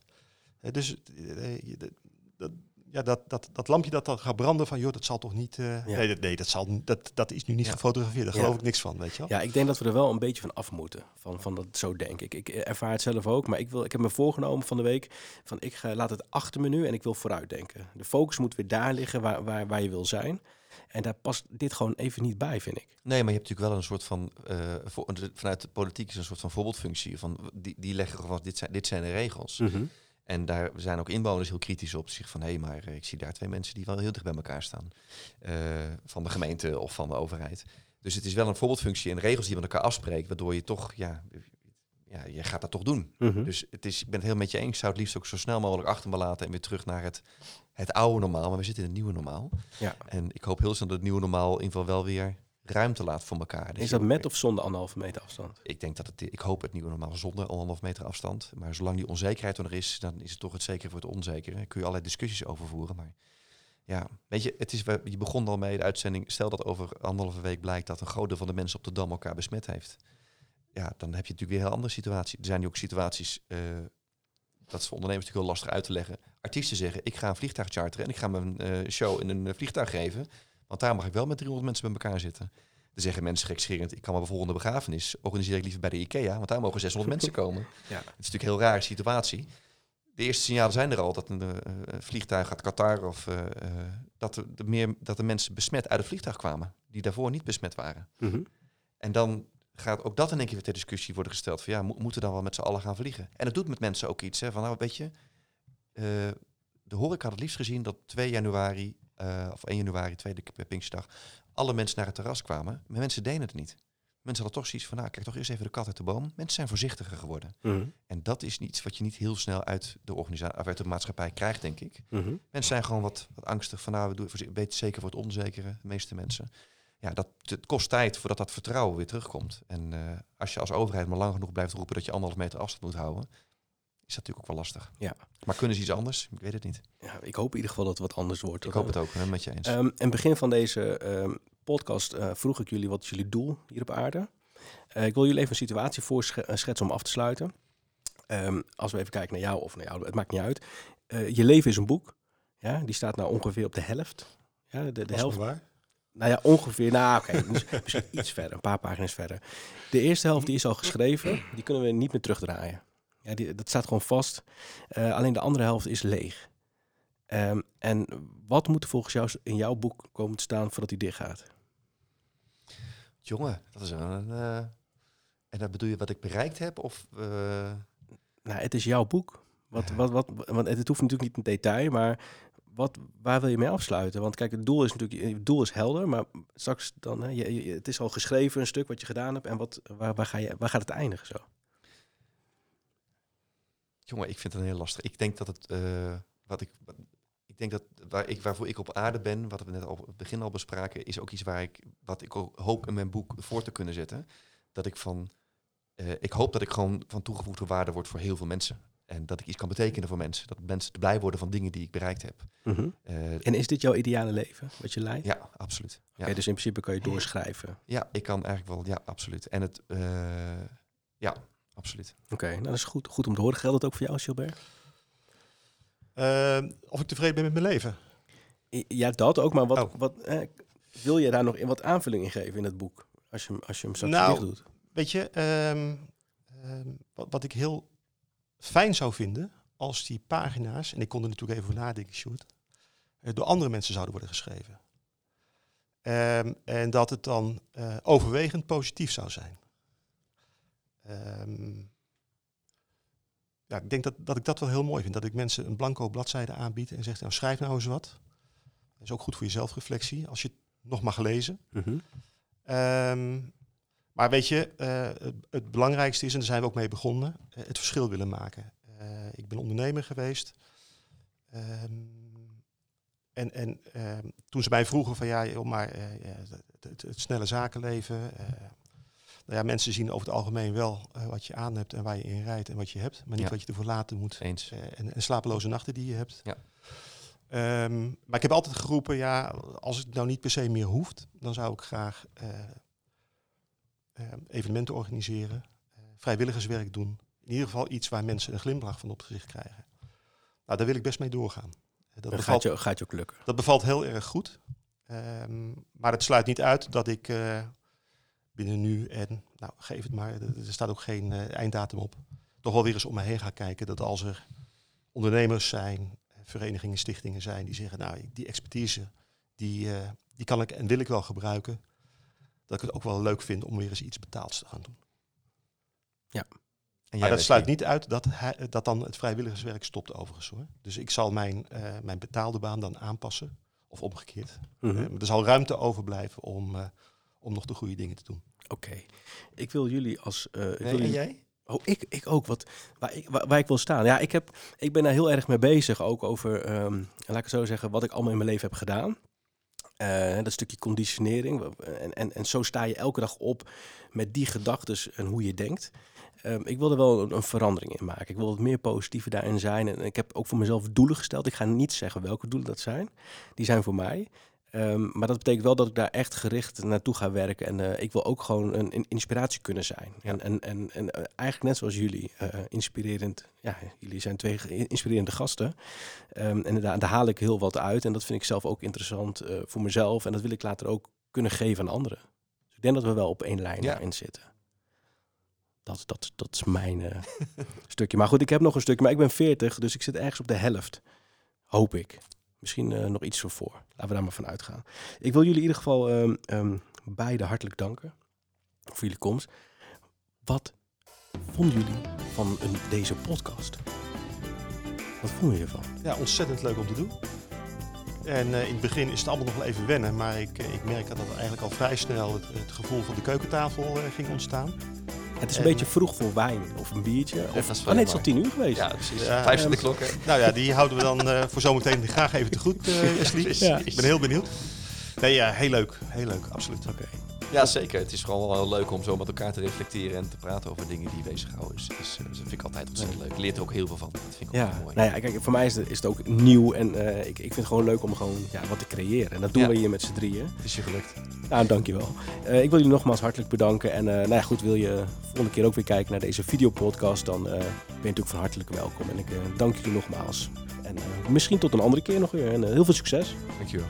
Dus eh, je- dat- dat, ja, dat, dat, dat lampje dat dan gaat branden van, joh, dat zal toch niet... eh, Ja. Nee, dat, nee dat, zal, dat, dat is nu niet Ja. gefotografeerd. Daar Ja. geloof ik niks van, weet je wel. Ja, ik denk dat we er wel een beetje van af moeten. Van, van dat, zo denk ik. Ik ervaar het zelf ook, maar ik, wil, ik heb me voorgenomen van de week... van ik ga, laat het achter me nu en ik wil vooruitdenken. De focus moet weer daar liggen waar, waar, waar je wil zijn. En daar past dit gewoon even niet bij, vind ik. Nee, maar je hebt natuurlijk wel een soort van, eh, voor, vanuit de politiek is een soort van voorbeeldfunctie. Van, die, die leggen gewoon, dit zijn, dit zijn de regels. En daar zijn ook inwoners heel kritisch op. Zich van, hé, maar eh, ik zie daar twee mensen die wel heel dicht bij elkaar staan. Eh, van de gemeente of van de overheid. Dus het is wel een voorbeeldfunctie en regels die je met elkaar afspreekt. Waardoor je toch, ja, ja je gaat dat toch doen. Mhm. Dus het is, ik ben het heel met je eens. Ik zou het liefst ook zo snel mogelijk achter me laten en weer terug naar het, het oude normaal. Maar we zitten in het nieuwe normaal. ja. En ik hoop heel snel dat het nieuwe normaal in ieder geval wel weer ruimte laat voor elkaar. Dus Is dat met of zonder anderhalve meter afstand? Ik denk dat het, ik hoop het nieuwe normaal zonder anderhalf meter afstand. Maar zolang die onzekerheid er is, dan is het toch het zeker voor het onzekere. Daar kun je allerlei discussies over voeren. Maar ja, weet je, het is, je begon al mee de uitzending. Stel dat over anderhalve week blijkt dat een groot deel van de mensen op de Dam elkaar besmet heeft. Ja, dan heb je natuurlijk weer een heel andere situatie. Er zijn nu ook situaties, eh, dat is voor ondernemers natuurlijk heel lastig uit te leggen. Artiesten zeggen, ik ga een vliegtuig charteren en ik ga mijn eh, show in een eh, vliegtuig geven. Want daar mag ik wel met 300 mensen bij elkaar zitten. Dan zeggen mensen gekscherend, ik kan maar bijvoorbeeld een begrafenis organiseer ik liever bij de IKEA, want daar mogen 600 mensen komen. Ja. Het is natuurlijk een heel rare situatie. De eerste signalen zijn er al dat een eh, vliegtuig uit Qatar of eh, eh, dat, er de meer, dat de mensen besmet uit het vliegtuig kwamen, die daarvoor niet besmet waren. Mhm. En dan gaat ook dat in één keer weer ter discussie worden gesteld van ja, mo- moeten we dan wel met z'n allen gaan vliegen? En het doet met mensen ook iets hè, van nou weet je, de horeca had het liefst gezien dat 2 januari eh, of 1 januari, tweede Pinksterdag, alle mensen naar het terras kwamen. Maar mensen deden het niet. Mensen hadden toch zoiets van, nou, kijk toch eerst even de kat uit de boom. Mensen zijn voorzichtiger geworden. Mhm. En dat is iets wat je niet heel snel uit de organisatie, of uit de maatschappij krijgt, denk ik. Mhm. Mensen zijn gewoon wat, wat angstig van, nou, we doen beetje zeker voor het onzekere, de meeste mensen. Ja, dat, het kost tijd voordat dat vertrouwen weer terugkomt. En eh, als je als overheid maar lang genoeg blijft roepen dat je anderhalf meter afstand moet houden, is dat natuurlijk ook wel lastig. Ja. Maar kunnen ze iets anders? Ik weet het niet. ja, ik hoop in ieder geval dat het wat anders wordt. Ik hoop het ook, hè, met je eens. Ehm, in het begin van deze ehm, podcast eh, vroeg ik jullie wat is jullie doel hier op aarde. Eh, ik wil jullie even een situatie voorschetsen om af te sluiten. Ehm, als we even kijken naar jou of naar jou, het maakt niet uit. Eh, je leven is een boek. Ja, die staat nou ongeveer op de helft. Ja, de, de helft. waar. Nou ja, ongeveer. Nou, oké, misschien iets verder, een paar pagina's verder. De eerste helft die is al geschreven, die kunnen we niet meer terugdraaien. Ja, die, dat staat gewoon vast. Eh, alleen de andere helft is leeg. Ehm, en wat moet er volgens jou in jouw boek komen te staan voordat hij dicht gaat? Jongen, dat is een... eh, en dat bedoel je wat ik bereikt heb? Of, eh, Nou, het is jouw boek. Wat, wat, wat, want het hoeft natuurlijk niet in detail, maar wat, waar wil je mee afsluiten? Want kijk, het doel is natuurlijk, het doel is helder, maar straks dan, hè, je, je- het is al geschreven, een stuk wat je gedaan hebt, en wat, waar, waar, ga je, waar gaat het eindigen zo? Jongen, ik vind het een heel lastig. Ik denk dat het... eh, wat ik, wat- ik denk dat waar ik, waarvoor ik op aarde ben, wat we net al op het begin al bespraken, is ook iets waar ik, wat ik ook hoop in mijn boek voor te kunnen zetten. Dat ik van... eh, ik hoop dat ik gewoon van toegevoegde waarde word voor heel veel mensen. En dat ik iets kan betekenen voor mensen. Dat mensen blij worden van dingen die ik bereikt heb. Eh, En is dit jouw ideale leven, wat je leidt? ja, absoluut. Ja. Oké, dus in principe kan je doorschrijven. ja, ik kan eigenlijk wel, ja, absoluut. En het, eh, ja, absoluut. Oké, nou dat is goed, goed om te horen. Geldt dat ook voor jou, Gilbert? Eh, of ik tevreden ben met mijn leven? Ja, dat ook, maar wat, Oh. wat eh, wil je daar nog in wat aanvulling in geven in het boek? Als je, hem- als je hem straks Nou, dicht doet. Weet je, ehm, ehm, wat, wat ik heel fijn zou vinden als die pagina's, en ik kon er natuurlijk even over nadenken, Sjoerd, eh, door andere mensen zouden worden geschreven. Ehm, en dat het dan eh, overwegend positief zou zijn. Ehm, ja, ik denk dat, dat ik dat wel heel mooi vind. Dat ik mensen een blanco bladzijde aanbied en zeg, nou, schrijf nou eens wat. Dat is ook goed voor je zelfreflectie, als je het nog mag lezen. Mhm. Ehm, maar weet je, eh, het, het belangrijkste is, en daar zijn we ook mee begonnen, eh, het verschil willen maken. Eh, ik ben ondernemer geweest. Ehm, en en toen ze mij vroegen van ja, joh, maar het, het snelle zakenleven. Nou ja, mensen zien over het algemeen wel eh, wat je aan hebt en waar je in rijdt en wat je hebt. Maar niet Ja. wat je ervoor laten moet. Eens. Eh, en, en slapeloze nachten die je hebt. Ja. Ehm, maar ik heb altijd geroepen, ja, als het nou niet per se meer hoeft, dan zou ik graag eh, ehm, evenementen organiseren, eh, vrijwilligerswerk doen. In ieder geval iets waar mensen een glimlach van op het gezicht krijgen. Nou, daar wil ik best mee doorgaan. Dat Dat bevalt, gaat je, gaat je ook lukken. dat bevalt heel erg goed. Ehm, maar het sluit niet uit dat ik eh, binnen nu en, nou geef het maar, er staat ook geen eh, einddatum op, toch wel weer eens om me heen ga kijken dat als er ondernemers zijn, verenigingen, stichtingen zijn die zeggen, nou die expertise, die, eh, die kan ik en wil ik wel gebruiken, dat ik het ook wel leuk vind om weer eens iets betaalds te gaan doen. En Maar dat sluit niet uit dat, hij, dat dan het vrijwilligerswerk stopt overigens hoor. Dus ik zal mijn, eh, mijn betaalde baan dan aanpassen, of omgekeerd. Mhm. Er zal ruimte overblijven om, om nog de goede dingen te doen. Oké. Ik wil jullie als... eh, ik wil Nee, en jij? Oh, ik, ik ook. Wat, waar, ik, waar, waar ik wil staan. Ja, ik, heb, ik ben daar heel erg mee bezig. Ook over, ehm, laat ik het zo zeggen, wat ik allemaal in mijn leven heb gedaan. Eh, dat stukje conditionering. En, en, en zo sta je elke dag op met die gedachten en hoe je denkt. Ehm, ik wil er wel een, een verandering in maken. Ik wil wat meer positiever daarin zijn. En ik heb ook voor mezelf doelen gesteld. Ik ga niet zeggen welke doelen dat zijn. Die zijn voor mij. Ehm, maar dat betekent wel dat ik daar echt gericht naartoe ga werken. En eh, ik wil ook gewoon een, een inspiratie kunnen zijn. En, en, en, en eh, eigenlijk net zoals jullie, eh, inspirerend. Ja, jullie zijn twee inspirerende gasten. Ehm, en daar, daar haal ik heel wat uit. En dat vind ik zelf ook interessant voor mezelf. En dat wil ik later ook kunnen geven aan anderen. Dus ik denk dat we wel op één lijn Ja. daarin zitten. Dat, dat, dat is mijn stukje. Maar goed, ik heb nog een stukje. Maar ik ben 40, dus ik zit ergens op de helft. Hoop ik. Misschien eh, nog iets voor. Laten we daar maar van uitgaan. Ik wil jullie in ieder geval ehm, beide hartelijk danken voor jullie komst. Wat vonden jullie van een, deze podcast? Wat vonden jullie ervan? Ja, ontzettend leuk om te doen. En eh, in het begin is het allemaal nog wel even wennen, maar ik, eh, ik merk dat eigenlijk al vrij snel het, gevoel van de keukentafel ging ontstaan. Het is een En- beetje vroeg voor wijn of een biertje. Of, dat is oh nee, het is al tien uur geweest. Ja, precies. Ja, Vijf van de klokken. Nou ja, die houden we dan eh, voor zometeen graag even te goed, eh. Ja. Ik ben heel benieuwd. Nee, ja, heel leuk. Heel leuk, absoluut. Oké. Ja, zeker. Het is vooral wel leuk om zo met elkaar te reflecteren en te praten over dingen die bezighouden. Dus, dus, eh, dat vind ik altijd ontzettend leuk. Je leert er ook heel veel van. Dat vind ik ook Ja, heel mooi. nou ja, kijk, voor mij is het, is het ook nieuw en eh, ik, ik vind het gewoon leuk om gewoon ja, wat te creëren. En dat doen Ja. we hier met z'n drieën. Het is je gelukt. Nou, dankjewel. Eh ik wil jullie nogmaals hartelijk bedanken. En nou ja, goed, wil je volgende keer ook weer kijken naar deze videopodcast, dan ben je natuurlijk van hartelijk welkom. En ik dank jullie nogmaals. En misschien tot een andere keer nog weer. En heel veel succes. Dankjewel.